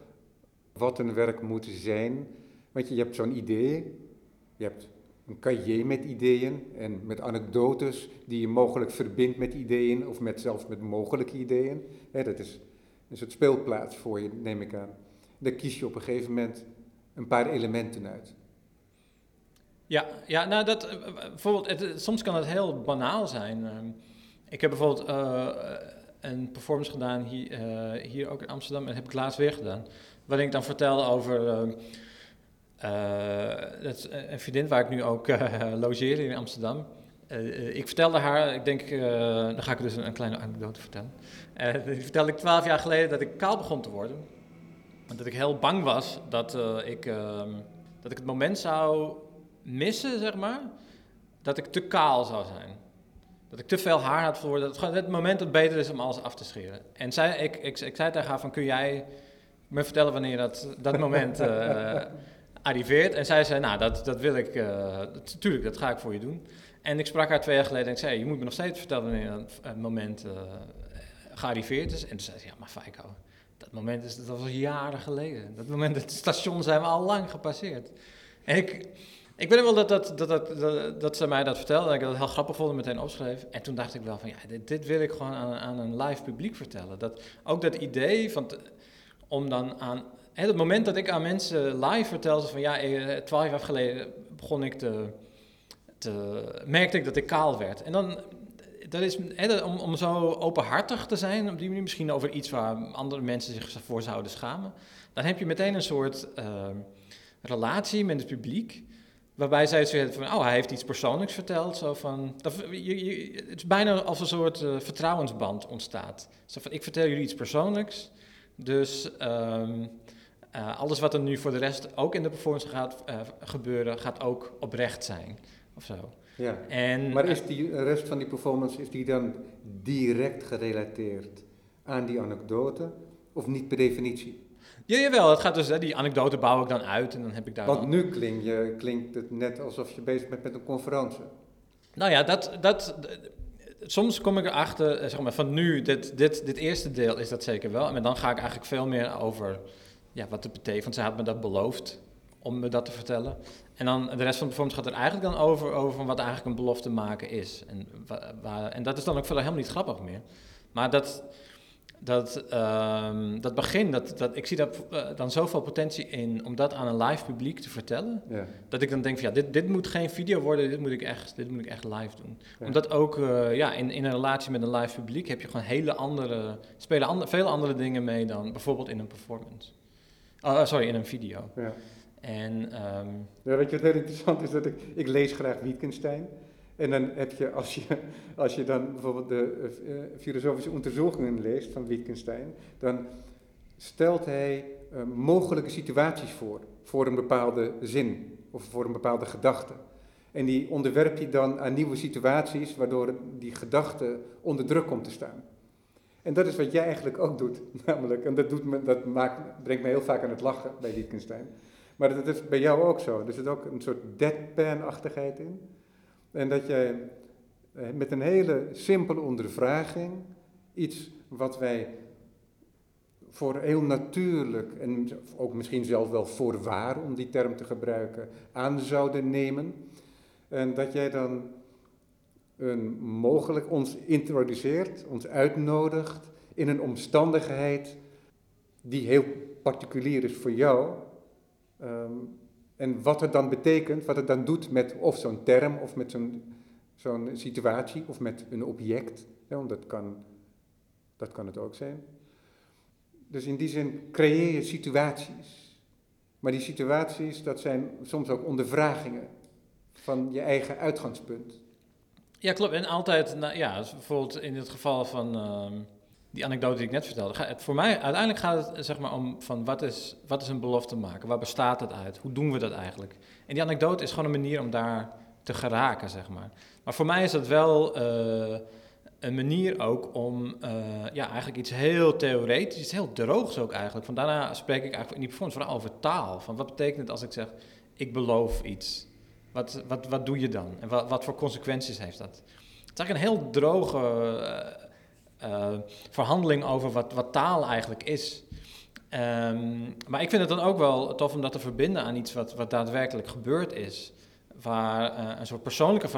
wat een werk moet zijn? Want je, je hebt zo'n idee, je hebt een cahier met ideeën en met anekdotes die je mogelijk verbindt met ideeën of met, zelfs met mogelijke ideeën. Dat is een soort speelplaats voor je, neem ik aan. Daar kies je op een gegeven moment een paar elementen uit. Ja, ja nou dat, eh, bijvoorbeeld, het, soms kan het heel banaal zijn. Ehm, ik heb bijvoorbeeld uh, een performance gedaan hier, hier ook in Amsterdam en heb ik laatst weer gedaan. Waarin ik dan vertelde over ehm, dat een vriendin waar ik nu ook logeer in Amsterdam. ik vertelde haar, ik denk, dan ga ik dus een, een kleine anekdote vertellen. die vertelde ik twaalf jaar geleden dat ik kaal begon te worden. Dat ik heel bang was dat, ik, ehm, dat ik het moment zou missen, zeg maar, dat ik te kaal zou zijn. Dat ik te veel haar had voor. Dat het, het moment dat het beter is om alles af te scheren. En zij, ik, ik, ik zei tegen haar van, kun jij me vertellen wanneer dat, dat moment uh, arriveert? En zij zei, nou, dat, dat wil ik, uh, tuurlijk, dat ga ik voor je doen. En ik sprak haar twee jaar geleden en ik zei, je moet me nog steeds vertellen wanneer dat uh, moment gearriveerd is. En toen zei ze, ja, maar Feiko, dat moment is, dat was jaren geleden. Dat moment, het station zijn we al lang gepasseerd. En ik, ik weet wel dat, dat, dat, dat, dat, ze mij dat vertelde, dat ik dat heel grappig vond en meteen opschreef. En toen dacht ik wel van, ja, dit, dit wil ik gewoon aan, aan, een live publiek vertellen. Dat, ook dat idee van, om dan aan, het moment dat ik aan mensen live vertelde van, ja, eh, twaalf jaar geleden begon ik te, te, merkte ik dat ik kaal werd. En dan, dat is, om, om zo openhartig te zijn, op die manier misschien over iets waar andere mensen zich voor zouden schamen, dan heb je meteen een soort uh, relatie met het publiek. Waarbij zij zoiets van, oh, hij heeft iets persoonlijks verteld. Zo van, dat, je, het is bijna als een soort uh, vertrouwensband ontstaat. Zo van, ik vertel jullie iets persoonlijks. Dus um, uh, alles wat er nu voor de rest ook in de performance gaat uh, gebeuren, gaat ook oprecht zijn. Of zo. Ja. En, maar is die rest van die performance, is die dan direct gerelateerd aan die anekdote? Of niet per definitie? Ja, jawel. Het gaat dus, hè, die anekdote bouw ik dan uit en dan heb ik daar... Want nu klinkt, je, klinkt het net alsof je bezig bent met een conferentie. Nou ja, dat, dat, soms kom ik erachter, eh, zeg maar, van nu, dit, dit, dit eerste deel is dat zeker wel. Maar dan ga ik eigenlijk veel meer over ja, wat het betekent. Want zij had me dat beloofd om me dat te vertellen. En dan de rest van de performance gaat er eigenlijk dan over, over wat eigenlijk een belofte maken is. En, waar, en dat is dan ook verder helemaal niet grappig meer. Maar dat, dat, um, dat begin, dat, dat, ik zie daar uh, dan zoveel potentie in om dat aan een live publiek te vertellen. Ja. Dat ik dan denk van ja, dit, dit moet geen video worden, dit moet ik echt, dit moet ik echt live doen. Ja. Omdat ook uh, ja, in, in een relatie met een live publiek heb je gewoon hele andere, spelen andere, veel andere dingen mee dan bijvoorbeeld in een performance. Oh, sorry, in een video. Ja. En, um, ja, weet je wat heel interessant is? Dat ik, ik lees graag Wittgenstein. En dan heb je, als je, als je dan bijvoorbeeld de uh, filosofische onderzoekingen leest van Wittgenstein, dan stelt hij uh, mogelijke situaties voor, voor een bepaalde zin of voor een bepaalde gedachte. En die onderwerpt hij dan aan nieuwe situaties, waardoor die gedachte onder druk komt te staan. En dat is wat jij eigenlijk ook doet, namelijk, en dat, doet me, dat maakt, brengt me heel vaak aan het lachen bij Wittgenstein. Maar dat is bij jou ook zo. Er zit ook een soort deadpan-achtigheid in. En dat jij eh, met een hele simpele ondervraging iets wat wij voor heel natuurlijk en ook misschien zelf wel voorwaar, om die term te gebruiken, aan zouden nemen. En dat jij dan een mogelijk ons introduceert, ons uitnodigt in een omstandigheid die heel particulier is voor jou. Um, en wat het dan betekent, wat het dan doet met of zo'n term of met zo'n zo'n situatie of met een object. Ja, want dat kan, dat kan het ook zijn. Dus in die zin creëer je situaties. Maar die situaties, dat zijn soms ook ondervragingen van je eigen uitgangspunt. Ja, klopt. En altijd, nou, ja, bijvoorbeeld in het geval van... Uh die anekdote die ik net vertelde. Het, voor mij, uiteindelijk gaat het zeg maar, om van wat is, wat is een belofte maken? Waar bestaat het uit? Hoe doen we dat eigenlijk? En die anekdote is gewoon een manier om daar te geraken, zeg maar. Maar voor mij is dat wel uh, een manier ook om uh, ja, eigenlijk iets heel theoretisch, iets heel droogs ook eigenlijk. Van daarna spreek ik eigenlijk in die performance vooral over taal. Van wat betekent het als ik zeg, ik beloof iets? Wat, wat, wat doe je dan? En wat, wat voor consequenties heeft dat? Het is eigenlijk een heel droge... Uh, uh, verhandeling over wat, wat taal eigenlijk is. Um, maar ik vind het dan ook wel tof om dat te verbinden aan iets wat, wat daadwerkelijk gebeurd is. Waar uh, een soort persoonlijke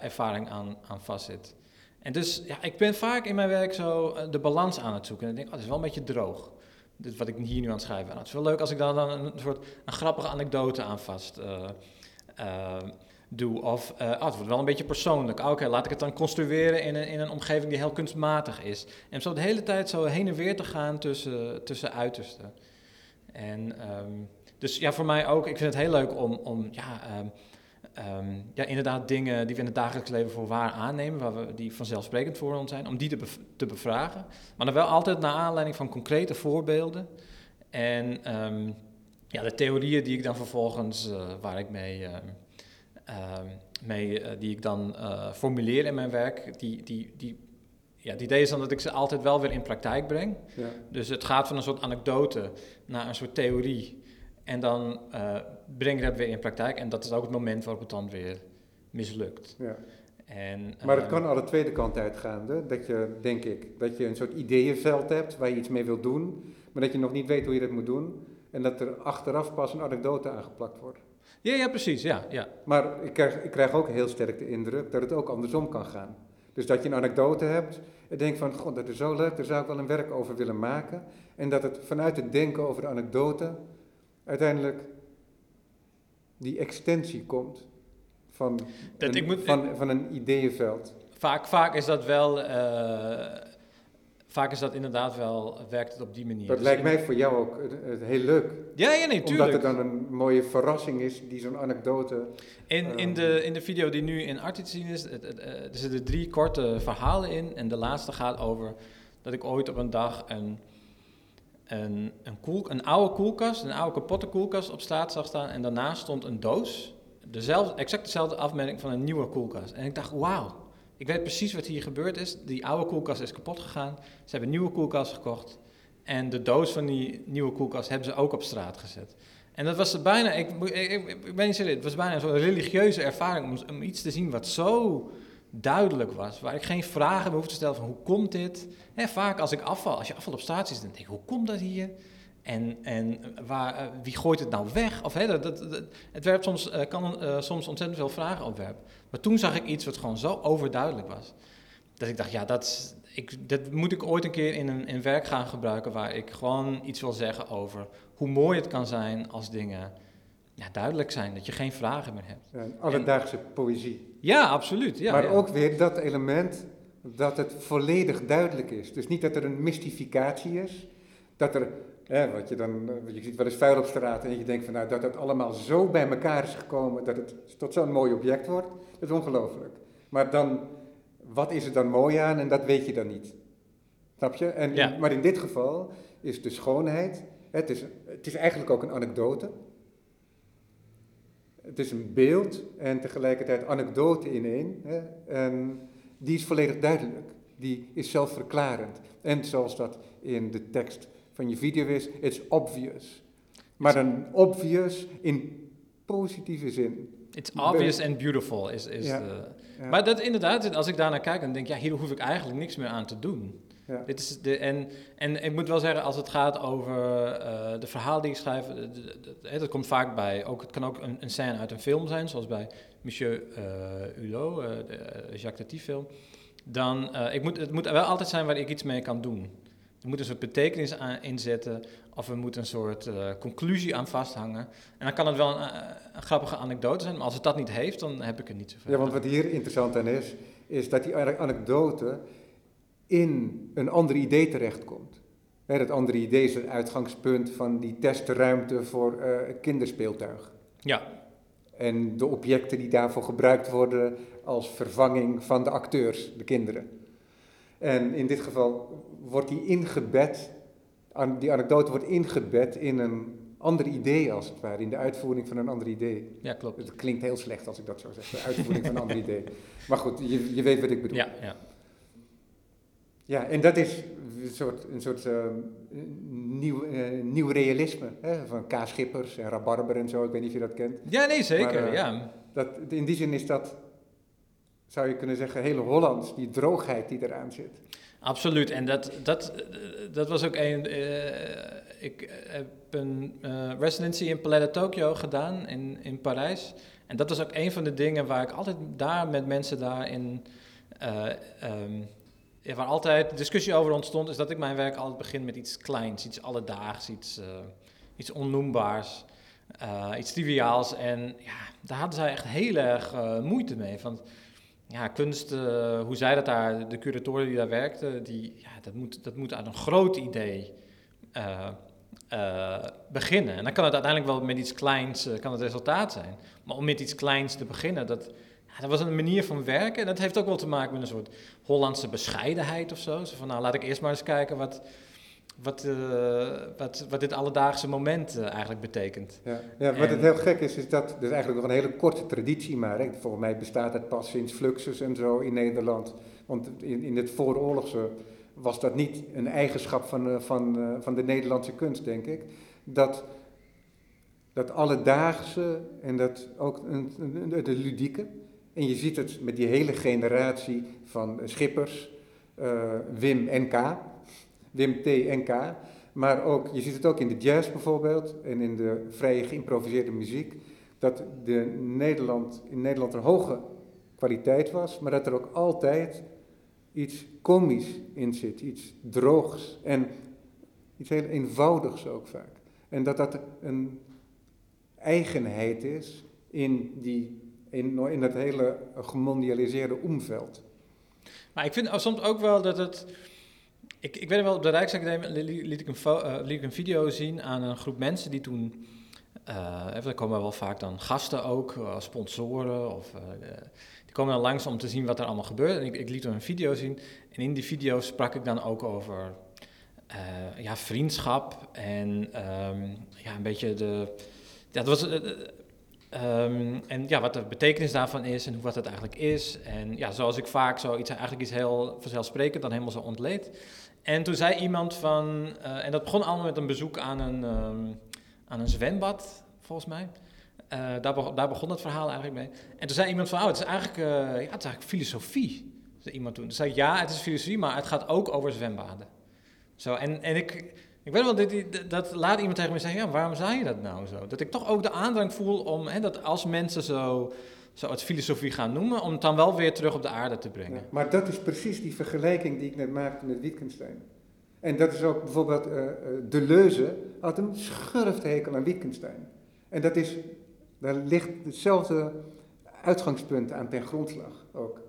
ervaring aan, aan vastzit. En dus ja, ik ben vaak in mijn werk zo de balans aan het zoeken. En ik denk, oh, dat is wel een beetje droog. Dit wat ik hier nu aan het schrijven. Nou, het is wel leuk als ik dan, dan een soort een grappige anekdote aan vast doe. Of uh, het wordt wel een beetje persoonlijk. Ah, oké, laat ik het dan construeren in een, in een omgeving die heel kunstmatig is. En zo de hele tijd zo heen en weer te gaan tussen, tussen uitersten. En um, dus ja, voor mij ook, ik vind het heel leuk om, om ja, um, ja, inderdaad dingen die we in het dagelijks leven voor waar aannemen, waar we, die vanzelfsprekend voor ons zijn, om die te, te bevragen. Maar dan wel altijd naar aanleiding van concrete voorbeelden. En ja, de theorieën die ik dan vervolgens, uh, waar ik mee Ehm, mee, eh, die ik dan formuleer in mijn werk, die, die, die, ja, het idee is dan dat ik ze altijd wel weer in praktijk breng. Ja. Dus het gaat van een soort anekdote naar een soort theorie. En dan breng ik dat weer in praktijk. En dat is ook het moment waarop het dan weer mislukt. Ja. En, maar het kan alle tweede kant uitgaande. Dat je, denk ik, dat je een soort ideeënveld hebt waar je iets mee wilt doen, maar dat je nog niet weet hoe je dat moet doen. En dat er achteraf pas een anekdote aangeplakt wordt. Ja, ja, precies. Ja, ja. Maar ik krijg, ik krijg ook heel sterk de indruk dat het ook andersom kan gaan. Dus dat je een anekdote hebt en denkt van, god, dat is zo leuk, daar zou ik wel een werk over willen maken. En dat het vanuit het denken over de anekdote uiteindelijk die extensie komt van, dat een, ik moet, van, van een ideeënveld. Vaak, vaak is dat wel... Uh, vaak is dat inderdaad wel, werkt het op die manier. Dat dus lijkt mij voor jou ook heel leuk. Ja, ja, nee, tuurlijk. Omdat het dan een mooie verrassing is, die zo'n anekdote... In, in, ehm, de, in de video die nu in Art te zien is, het, het, er zitten drie korte verhalen in. En de laatste gaat over dat ik ooit op een dag een, een, een, koel, een oude koelkast, een oude kapotte koelkast op straat zag staan. En daarnaast stond een doos, dezelfde, exact dezelfde afmerking van een nieuwe koelkast. En ik dacht, wauw ik weet precies wat hier gebeurd is. Die oude koelkast is kapot gegaan. Ze hebben een nieuwe koelkast gekocht. En de doos van die nieuwe koelkast hebben ze ook op straat gezet. En dat was bijna, ik, ik, ik, ben niet serieus, het was bijna zo'n religieuze ervaring om, om, iets te zien wat zo duidelijk was. Waar ik geen vragen meer te stellen van hoe komt dit? Vaak als ik afval, als je afval op straat ziet, dan denk ik, hoe komt dat hier? En, en waar, uh, wie gooit het nou weg? Of, dat, dat, het werpt soms, uh, kan uh, soms ontzettend veel vragen opwerpen. Maar toen zag ik iets wat gewoon zo overduidelijk was. Dat ik dacht, ja, dat, ik, dat moet ik ooit een keer in een in werk gaan gebruiken. Waar ik gewoon iets wil zeggen over hoe mooi het kan zijn als dingen ja, duidelijk zijn. Dat je geen vragen meer hebt. Ja, alledaagse poëzie. Ja, absoluut. Ja, maar ook weer dat element dat het volledig duidelijk is. Dus niet dat er een mystificatie is. Dat er wat je dan, eh, je ziet wel eens vuil op straat en je denkt van nou dat het allemaal zo bij elkaar is gekomen dat het tot zo'n mooi object wordt, dat is ongelooflijk. Maar dan, wat is er dan mooi aan en dat weet je dan niet. Snap je? En, Maar in dit geval is de schoonheid, het is, het is eigenlijk ook een anekdote. Het is een beeld en tegelijkertijd anekdote in één. Hè? En die is volledig duidelijk. Die is zelfverklarend. En zoals dat in de tekst van je video is, it's obvious. Maar dan obvious in positieve zin. It's obvious and beautiful is, is ja, de, Maar dat inderdaad, als ik daarnaar kijk, dan denk ik, ja, hier hoef ik eigenlijk niks meer aan te doen. Ja. Dit is de, en, en ik moet wel zeggen, als het gaat over uh, de verhaal die ik schrijf, dat komt vaak bij, ook, het kan ook een, een scène uit een film zijn, zoals bij Monsieur uh, Hulot, uh, de Jacques Tati film. Dan, ik moet, het moet wel altijd zijn waar ik iets mee kan doen. Er moet een soort betekenis aan inzetten of er moet een soort uh, conclusie aan vasthangen. En dan kan het wel een, uh, een, grappige anekdote zijn, maar als het dat niet heeft, dan heb ik het niet zoveel. Ja, want wat hier interessant aan is, is dat die anekdote in een ander idee terechtkomt. Hè, dat andere idee is het uitgangspunt van die testruimte voor uh, kinderspeeltuig. Ja. En de objecten die daarvoor gebruikt worden als vervanging van de acteurs, de kinderen. En in dit geval wordt die ingebed, die anekdote wordt ingebed in een ander idee als het ware, in de uitvoering van een ander idee. Ja, klopt. Het klinkt heel slecht als ik dat zo zeg, de uitvoering van een ander idee. Maar goed, je, je weet wat ik bedoel. Ja, ja. Ja, en dat is een soort, een soort uh, nieuw, uh, nieuw realisme hè, van K. Schippers en Rabarber en zo, ik weet niet of je dat kent. Ja, nee, zeker, uh, ja. Dat, in die zin is dat zou je kunnen zeggen, heel Hollands, die droogheid die eraan zit. Absoluut, en dat, dat, dat was ook een. Uh, ik heb een uh, residency in Palais Tokyo gedaan in, in Parijs. En dat was ook een van de dingen waar ik altijd daar met mensen daarin. Uh, um, waar altijd discussie over ontstond, is dat ik mijn werk altijd begin met iets kleins, iets alledaags, iets, iets onnoembaars. eh, iets triviaals. En ja, daar hadden zij echt heel erg eh, moeite mee. Van, ja, kunst, eh, hoe zij dat daar, de curatoren die daar werkten, die, ja, dat, moet, dat moet uit een groot idee eh, eh, beginnen. En dan kan het uiteindelijk wel met iets kleins, kan het resultaat zijn. Maar om met iets kleins te beginnen, dat, ja, dat was een manier van werken. En dat heeft ook wel te maken met een soort Hollandse bescheidenheid of zo. Zo van, nou, laat ik eerst maar eens kijken wat, wat, eh, wat, wat dit alledaagse moment eh, eigenlijk betekent. Ja, ja wat En- het heel gek is, is dat is eigenlijk nog een hele korte traditie maar. Hè. Volgens mij bestaat het pas sinds Fluxus en zo in Nederland. Want in, in het vooroorlogse was dat niet een eigenschap van, eh, van, van de Nederlandse kunst, denk ik. Dat, dat alledaagse en dat ook een, een- de ludieke. En je ziet het met die hele generatie van schippers, Wim en K. Wim T en K. Maar ook, je ziet het ook in de jazz bijvoorbeeld en in de vrije geïmproviseerde muziek, dat de Nederland, in Nederland een hoge kwaliteit was, maar dat er ook altijd iets komisch in zit, iets droogs en iets heel eenvoudigs ook vaak. En dat dat een eigenheid is in, die, in, in dat hele gemondialiseerde omveld. Maar ik vind soms ook wel dat het. Ik, ik weet wel, op de Rijksacademie li- li- liet ik, een eh, liet ik een video zien aan een groep mensen die toen. eh even, er komen wel vaak dan gasten ook, eh, sponsoren. Of, die komen dan langs om te zien wat er allemaal gebeurt. En ik, ik liet hun een video zien. En in die video sprak ik dan ook over ja, vriendschap en ehm, ja, een beetje de. Ja, dat was, eh, eh, ehm, en ja, wat de betekenis daarvan is en hoe wat het eigenlijk is. En ja, zoals ik vaak zoiets, eigenlijk iets heel vanzelfsprekend dan helemaal zo ontleed. En toen zei iemand van, eh, en dat begon allemaal met een bezoek aan een, ehm, aan een zwembad, volgens mij. Eh, daar, begon, daar begon het verhaal eigenlijk mee. En toen zei iemand van, oh, het is eigenlijk, eh, ja, het is eigenlijk filosofie. Zei iemand toen. Toen zei ik, ja, het is filosofie, maar het gaat ook over zwembaden. Zo, en, en ik, ik weet wel, dat, dat, laat iemand tegen me zeggen, ja, waarom zei je dat nou zo? Dat ik toch ook de aandrang voel om, hè, dat als mensen zo, zo het filosofie gaan noemen, om het dan wel weer terug op de aarde te brengen. Maar dat is precies die vergelijking die ik net maakte met Wittgenstein. En dat is ook bijvoorbeeld eh, Deleuze had een schurfthekel aan Wittgenstein. En dat is, daar ligt hetzelfde uitgangspunt aan ten grondslag ook.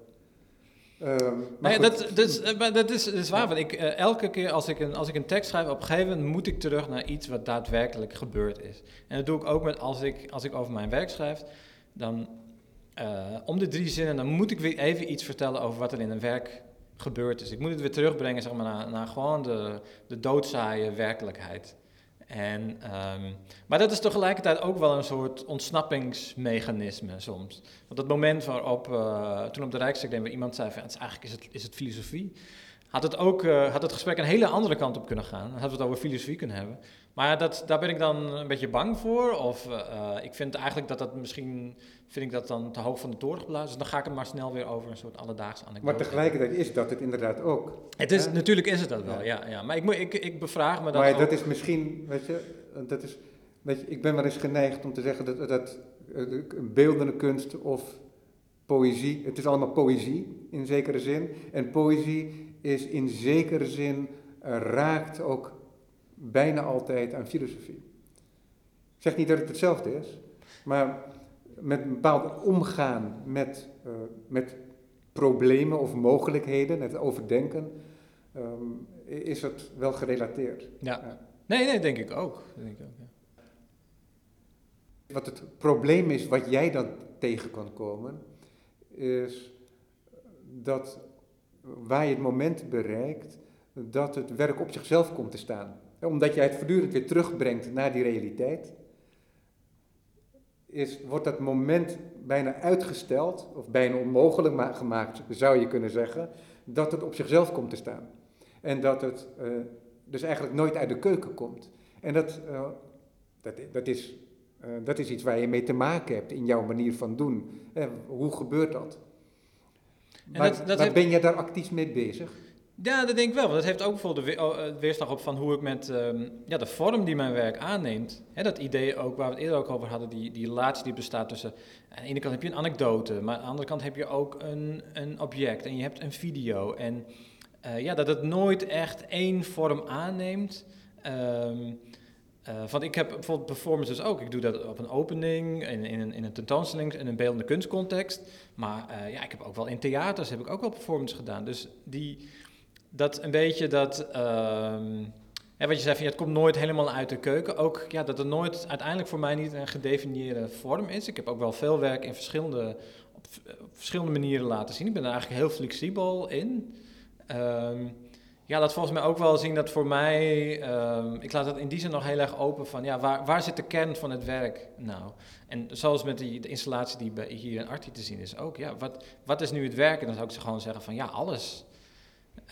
Ehm, maar dat, dat, is, eh, maar dat, is, dat is waar, want ik, eh, elke keer als ik, een, als ik een tekst schrijf, op een gegeven moment moet ik terug naar iets wat daadwerkelijk gebeurd is. En dat doe ik ook met als ik, als ik over mijn werk schrijf, dan eh, om de drie zinnen, dan moet ik weer even iets vertellen over wat er in een werk gebeurd is. Ik moet het weer terugbrengen zeg maar, naar, naar gewoon de, de doodzaaie werkelijkheid. En, ehm, maar dat is tegelijkertijd ook wel een soort ontsnappingsmechanisme soms. Want dat moment waarop, eh, toen op de Rijksacademie waar iemand zei van, het is eigenlijk is het, is het filosofie, had het, ook, eh, had het gesprek een hele andere kant op kunnen gaan. Dan hadden we het over filosofie kunnen hebben. Maar dat, daar ben ik dan een beetje bang voor. Of eh, ik vind eigenlijk dat dat misschien, vind ik dat dan te hoog van de toren geblazen. Dus dan ga ik het maar snel weer over een soort alledaagse anekdote. maar tegelijkertijd is dat het inderdaad ook. Het is. Natuurlijk is het dat wel, Ja. ja. ja, Maar ik, moet- ik, ik bevraag me dan Maar ook. dat is misschien, weet je, dat is, weet je, ik ben wel eens geneigd om te zeggen dat, dat eh, beeldende kunst of poëzie, het is allemaal poëzie in zekere zin. En poëzie is in zekere zin, eh, raakt ook bijna altijd aan filosofie. Ik zeg niet dat het hetzelfde is, maar met een bepaald omgaan met, eh, met problemen of mogelijkheden, het overdenken, ehm, is het wel gerelateerd. Ja. Ja. Nee, nee, denk ik ook. Denk ik ook ja. Wat het probleem is, wat jij dan tegen kan komen, is dat waar je het moment bereikt, dat het werk op zichzelf komt te staan. Omdat jij het voortdurend weer terugbrengt naar die realiteit, is, wordt dat moment bijna uitgesteld, of bijna onmogelijk ma- gemaakt, zou je kunnen zeggen, dat het op zichzelf komt te staan. En dat het eh, dus eigenlijk nooit uit de keuken komt. En dat, eh, dat, dat, is, eh, dat is iets waar je mee te maken hebt in jouw manier van doen. Hoe gebeurt dat? Maar, dat- dat maar heeft- ben jij daar actief mee bezig? Ja, dat denk ik wel. Want dat heeft ook bijvoorbeeld de oh, eh, weerslag op van hoe ik met ehm, ja, de vorm die mijn werk aanneemt. Hè, dat idee ook waar we het eerder ook over hadden, die, die relatie die bestaat tussen. Aan de ene kant heb je een anekdote, maar aan de andere kant heb je ook een, een object en je hebt een video. En eh, ja, dat het nooit echt één vorm aanneemt. Ehm, Uh, want ik heb bijvoorbeeld performances ook. Ik doe dat op een opening, in, in, een, in een tentoonstelling, in een beeldende kunstcontext. Maar ja, ik heb ook wel in theaters heb ik ook wel performances gedaan. Dus die, dat een beetje dat... Uh, wat je zei, het komt nooit helemaal uit de keuken. Ook ja, dat het nooit uiteindelijk voor mij niet een gedefinieerde vorm is. Ik heb ook wel veel werk in verschillende, op, op verschillende manieren laten zien. Ik ben er eigenlijk heel flexibel in. Um, ja, dat volgens mij ook wel zien dat voor mij, um, ik laat het in die zin nog heel erg open van, ja, waar, waar zit de kern van het werk nou? En zoals met die, de installatie die hier in Arti te zien is ook, ja, wat, wat is nu het werk? En dan zou ik ze gewoon zeggen van, ja, alles.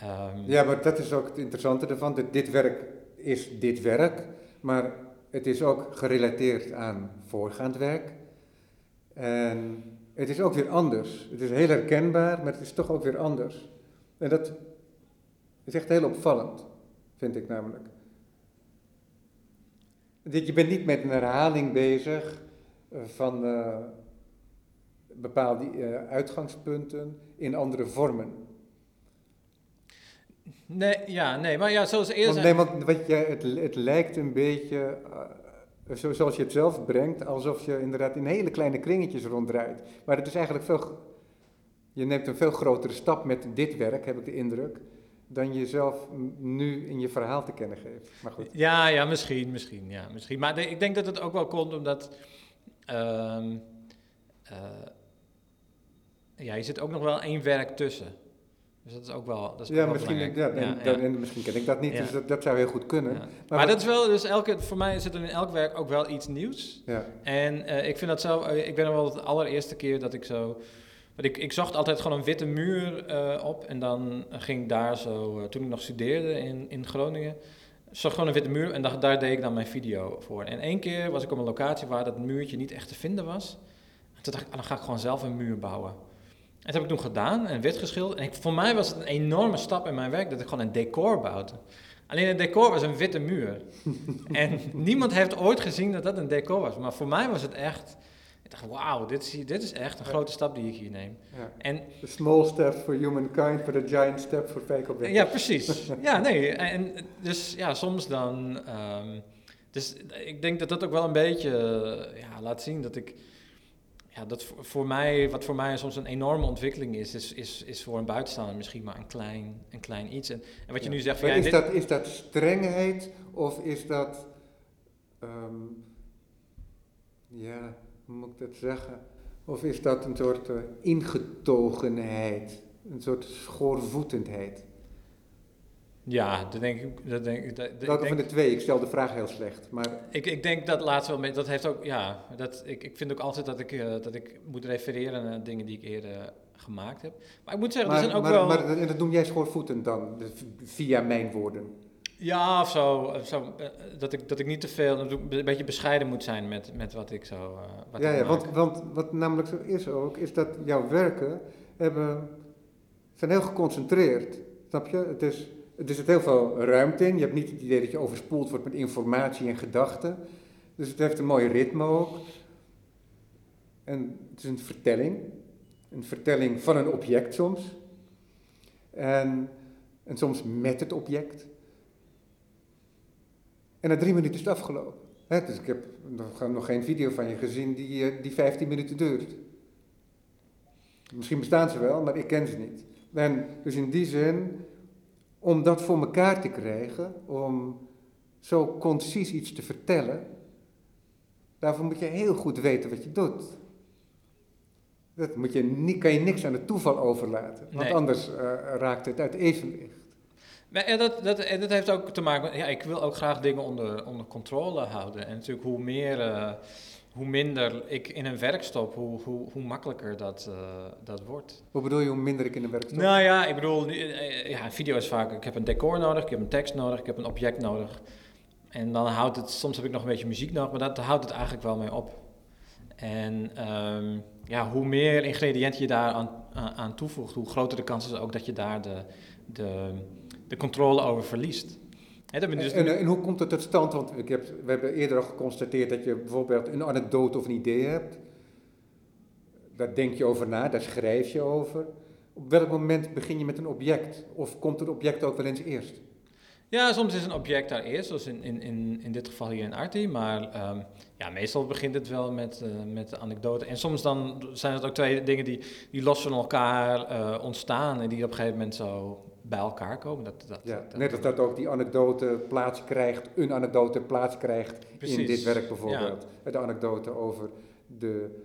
Um, ja, maar dat is ook het interessante ervan, dat dit werk is dit werk, maar het is ook gerelateerd aan voorgaand werk. En het is ook weer anders. Het is heel herkenbaar, maar het is toch ook weer anders. En dat is echt heel opvallend, vind ik namelijk. Je bent niet met een herhaling bezig eh, van uh, bepaalde uh, uitgangspunten in andere vormen. Nee, ja, nee, maar ja, zoals eerst. Want, nee, want wat je, het, het lijkt een beetje, uh, zoals je het zelf brengt, alsof je inderdaad in hele kleine kringetjes ronddraait. Maar het is eigenlijk veel, je neemt een veel grotere stap met dit werk, heb ik de indruk, dan jezelf nu in je verhaal te kennen geeft. Maar goed. Ja, ja, misschien, misschien, ja, misschien. Maar ik denk dat het ook wel komt omdat... Uh, uh, ja, je zit ook nog wel één werk tussen. Dus dat is ook wel. Dat is ja, ook misschien, wel ja, en, ja, en, misschien ken ik dat niet, dus dat, dat, zou heel goed kunnen. Maar, maar dat is wel, dus elke, voor mij zit er in elk werk ook wel iets nieuws. Ja. En uh, ik vind dat zo, uh, ik ben er wel de allereerste keer dat ik zo ik, ik zocht altijd gewoon een witte muur uh, op en dan ging ik daar zo, toen ik nog studeerde in, in Groningen, zag gewoon een witte muur en daar, daar deed ik dan mijn video voor. En één keer was ik op een locatie waar dat muurtje niet echt te vinden was. En toen dacht ik, ah, dan ga ik gewoon zelf een muur bouwen. En dat heb ik toen gedaan en wit geschilderd. En ik, voor mij was het een enorme stap in mijn werk dat ik gewoon een decor bouwde. Alleen het decor was een witte muur. en niemand heeft ooit gezien dat dat een decor was. Maar voor mij was het echt ik dacht, wauw, dit is, dit is echt een grote stap die ik hier neem. Ja. En, the small step for humankind, but a giant step for fake objects. Ja, precies. ja, nee. En dus ja, soms dan... Um, dus ik denk dat dat ook wel een beetje ja, laat zien dat ik... Ja, dat voor mij, wat voor mij soms een enorme ontwikkeling is, is, is, is voor een buitenstaander misschien maar een klein, een klein iets. En, en wat je nu zegt... Van, ja, is, dat, is dat strengheid of is dat... Um, ja hoe moet ik dat zeggen? Of is dat een soort uh, ingetogenheid, een soort schoorvoetendheid? Ja, dat denk ik. Dat denk, dat, Welke van de twee? Ik stel de vraag heel slecht. Maar... Ik, ik denk dat laatste wel mee. Dat heeft ook. Ja, dat, ik, ik vind ook altijd dat ik, uh, dat ik moet refereren naar dingen die ik eerder gemaakt heb. Maar ik moet zeggen, maar, er zijn ook maar, wel. Maar, en dat noem jij schoorvoetend dan, via mijn woorden? Ja, of zo. zo eh, dat, ik, dat ik niet te veel, een beetje bescheiden moet zijn met, met wat ik zo. Uh, wat ja, ja want, want wat namelijk zo is ook, is dat jouw werken hebben, zijn heel geconcentreerd. Snap je? Het is, er zit heel veel ruimte in. Je hebt niet het idee dat je overspoeld wordt met informatie en gedachten. Dus het heeft een mooi ritme ook. En het is een vertelling. Een vertelling van een object soms. En, en soms met het object. En na drie minuten is het afgelopen. dus ik heb nog, geen video van je gezien die, eh, die 15 minuten duurt. Misschien bestaan ze wel, maar ik ken ze niet. En dus in die zin, om dat voor elkaar te krijgen, om zo concis iets te vertellen, daarvoor moet je heel goed weten wat je doet. Dat moet je, niet, kan je niks aan het toeval overlaten, want anders uh, raakt het uit evenwicht. Maar dat, dat, dat heeft ook te maken met, ja, ik wil ook graag dingen onder, onder controle houden. En natuurlijk hoe meer, uh, hoe minder ik in een werk stop, hoe, hoe, hoe makkelijker dat, uh, dat wordt. Hoe bedoel je hoe minder ik in een werk stop? Nou ja, ik bedoel, eh, ja, video is vaak, ik heb een decor nodig, ik heb een tekst nodig, ik heb een object nodig. En dan houdt het, soms heb ik nog een beetje muziek nodig, maar dat houdt het eigenlijk wel mee op. En um, ja, hoe meer ingrediënten je daar aan, aan toevoegt, hoe groter de kans is ook dat je daar de, de de controle over verliest. Dus en, en, hoe komt het tot stand? Want ik heb, we hebben eerder al geconstateerd dat je bijvoorbeeld een anekdote of een idee hebt. Daar denk je over na, daar schrijf je over. Op welk moment begin je met een object? Of komt het object ook wel eens eerst? Ja, soms is een object daar eerst, zoals in, in, in, in dit geval hier in Arti. Maar ehm, ja, meestal begint het wel met, uh, met de anekdote. En soms dan zijn het ook twee dingen die, die los van elkaar uh, ontstaan en die op een gegeven moment zo bij elkaar komen. Dat, dat, ja, net als dat ook die anekdote plaats krijgt, een anekdote plaats krijgt Precies. in dit werk bijvoorbeeld. Ja. De anekdote over de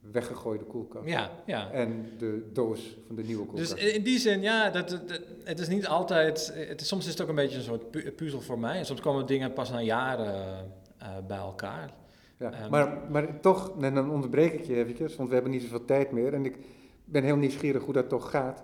weggegooide koelkast. Ja, ja. En de doos van de nieuwe koelkast. Dus in die zin, ja, dat, dat, het is niet altijd... Het is, soms is het ook een beetje een soort puzzel voor mij. En soms komen dingen pas na jaren uh, bij elkaar. Ja, um, maar, maar toch, en dan onderbreek ik je eventjes, want we hebben niet zoveel tijd meer. En ik ben heel nieuwsgierig hoe dat toch gaat.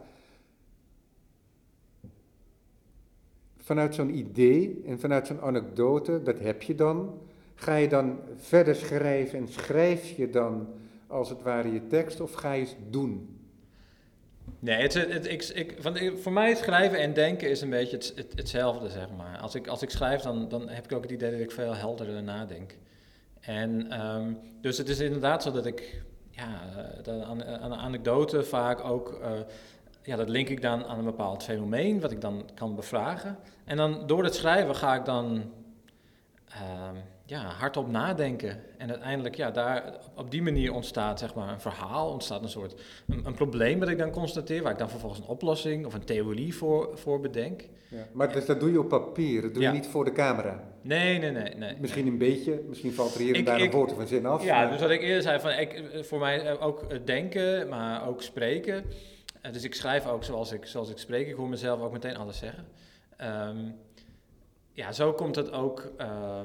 Vanuit zo'n idee en vanuit zo'n anekdote, dat heb je dan. Ga je dan verder schrijven en schrijf je dan als het ware je tekst of ga je het doen? Nee, het, het, ik, ik, van, voor mij schrijven en denken is een beetje het, hetzelfde, zeg maar. Als ik, als ik schrijf, dan, dan heb ik ook het idee dat ik veel helderder nadenk. En um, dus het is inderdaad zo dat ik ja, aan, aan een anekdote vaak ook, uh, ja, dat link ik dan aan een bepaald fenomeen, wat ik dan kan bevragen. En dan door het schrijven ga ik dan uh, ja, hardop nadenken. En uiteindelijk, ja, daar, op die manier ontstaat zeg maar, een verhaal, ontstaat een soort een, een, probleem dat ik dan constateer, waar ik dan vervolgens een oplossing of een theorie voor, voor bedenk. Ja, maar dus dat doe je op papier, dat doe je niet voor de camera? Nee, nee, nee. nee misschien een beetje, misschien valt er hier en daar een woord of een zin af. Ja, dus wat ik eerder zei, van, ik, voor mij ook denken, maar ook spreken. Dus ik schrijf ook zoals ik, zoals ik spreek, ik hoor mezelf ook meteen alles zeggen. Um, ja, zo komt het ook... Uh,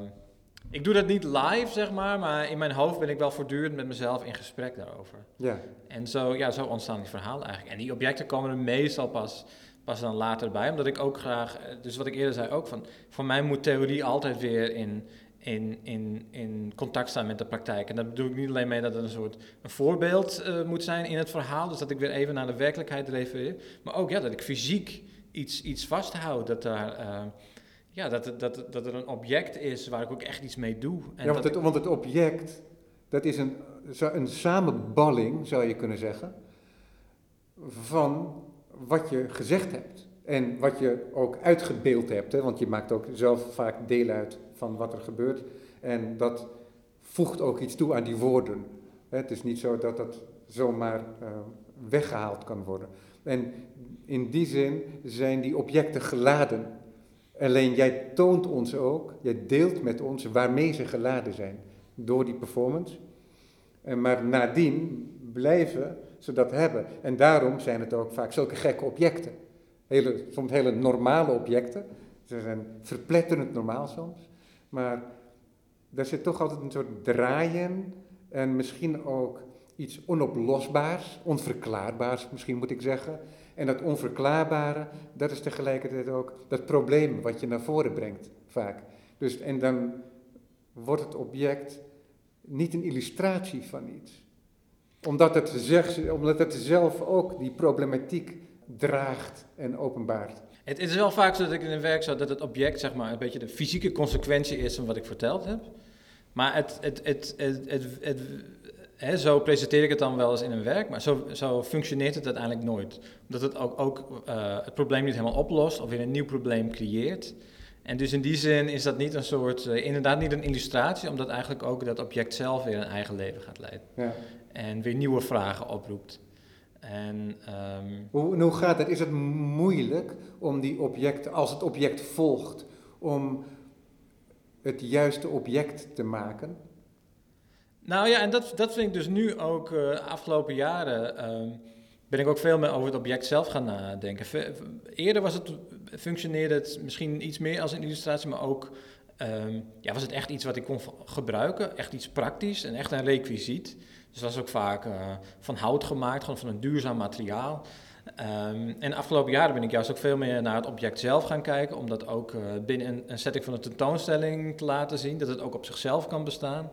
ik doe dat niet live, zeg maar, maar in mijn hoofd ben ik wel voortdurend met mezelf in gesprek daarover. Ja. En zo, ja, zo ontstaan die verhalen eigenlijk. En die objecten komen er meestal pas, pas dan later bij, omdat ik ook graag, eh, dus wat ik eerder zei ook, van, voor mij moet theorie altijd weer in, in, in, in contact staan met de praktijk. En dat bedoel ik niet alleen mee dat het een soort een voorbeeld uh, moet zijn in het verhaal, dus dat ik weer even naar de werkelijkheid refereer, maar ook ja, dat ik fysiek iets, iets vasthoud, dat daar... Uh, ja, dat, dat, dat er een object is waar ik ook echt iets mee doe. En ja, want het, want het object, dat is een, een samenballing, zou je kunnen zeggen, van wat je gezegd hebt. En wat je ook uitgebeeld hebt, hè, want je maakt ook zelf vaak deel uit van wat er gebeurt. En dat voegt ook iets toe aan die woorden. Het is niet zo dat dat zomaar uh, weggehaald kan worden. En in die zin zijn die objecten geladen Alleen jij toont ons ook, jij deelt met ons waarmee ze geladen zijn door die performance. En maar nadien blijven ze dat hebben. En daarom zijn het ook vaak zulke gekke objecten. Hele, soms hele normale objecten. Ze zijn verpletterend normaal soms. Maar daar zit toch altijd een soort draaien en misschien ook iets onoplosbaars, onverklaarbaars misschien moet ik zeggen. En dat onverklaarbare, dat is tegelijkertijd ook dat probleem wat je naar voren brengt, vaak. Dus, en dan wordt het object niet een illustratie van iets. Omdat het, zegt, omdat het zelf ook die problematiek draagt en openbaart. Het, is wel vaak zo dat ik in een werk zou dat het object zeg maar, een beetje de fysieke consequentie is van wat ik verteld heb. Maar het, het, het, het, het zo presenteer ik het dan wel eens in een werk, maar zo, zo functioneert het uiteindelijk nooit. Omdat het ook, ook uh, het probleem niet helemaal oplost of weer een nieuw probleem creëert. En dus in die zin is dat niet een soort, uh, inderdaad niet een illustratie, omdat eigenlijk ook dat object zelf weer een eigen leven gaat leiden. Ja. En weer nieuwe vragen oproept. En, um, hoe, hoe gaat het? Is het moeilijk om die objecten, als het object volgt, om het juiste object te maken? Nou ja, en dat, dat vind ik dus nu ook uh, afgelopen jaren. Um, ben ik ook veel meer over het object zelf gaan nadenken. Eerder was het, functioneerde het misschien iets meer als een illustratie, maar ook um, ja, was het echt iets wat ik kon gebruiken. Echt iets praktisch en echt een requisiet. Dus dat was ook vaak uh, van hout gemaakt, gewoon van een duurzaam materiaal. Um, en de afgelopen jaren ben ik juist ook veel meer naar het object zelf gaan kijken, om dat ook uh, binnen een, setting van een tentoonstelling te laten zien, dat het ook op zichzelf kan bestaan.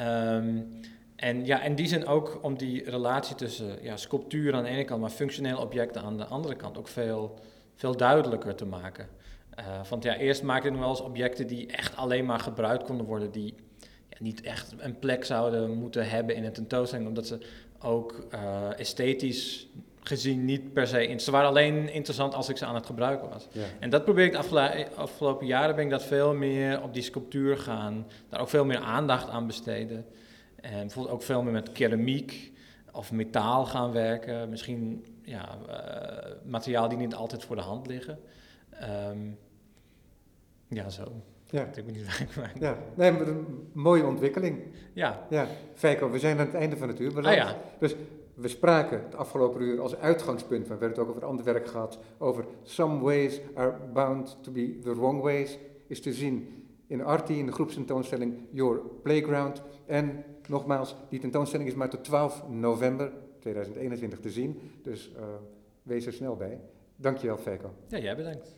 Um, en ja, in die zin ook om die relatie tussen ja, sculptuur aan de ene kant, maar functionele objecten aan de andere kant ook veel, veel duidelijker te maken. Uh, want ja, eerst maakte ik nog wel eens objecten die echt alleen maar gebruikt konden worden, die ja, niet echt een plek zouden moeten hebben in een tentoonstelling, omdat ze ook uh, esthetisch gezien niet per se in. Ze waren alleen interessant als ik ze aan het gebruiken was. Ja. En dat probeer ik de afgelopen jaren ben ik dat veel meer op die sculptuur gaan. Daar ook veel meer aandacht aan besteden. En bijvoorbeeld ook veel meer met keramiek of metaal gaan werken. Misschien ja, eh, materiaal die niet altijd voor de hand liggen. Ehm, ja, zo. Ja. Ik weet niet ik maar- Ja, nee, maar een mooie ontwikkeling. Ja, Ja, Feiko, we zijn aan het einde van het uur beland. ah ja. Dus we spraken het afgelopen uur als uitgangspunt, maar we hebben het ook over ander werk gehad, over some ways are bound to be the wrong ways, is te zien in Arti, in de groepstentoonstelling Your Playground. En nogmaals, die tentoonstelling is maar tot 12 november 2021 te zien, dus eh, wees er snel bij. Dankjewel, Feiko. ja, jij bedankt.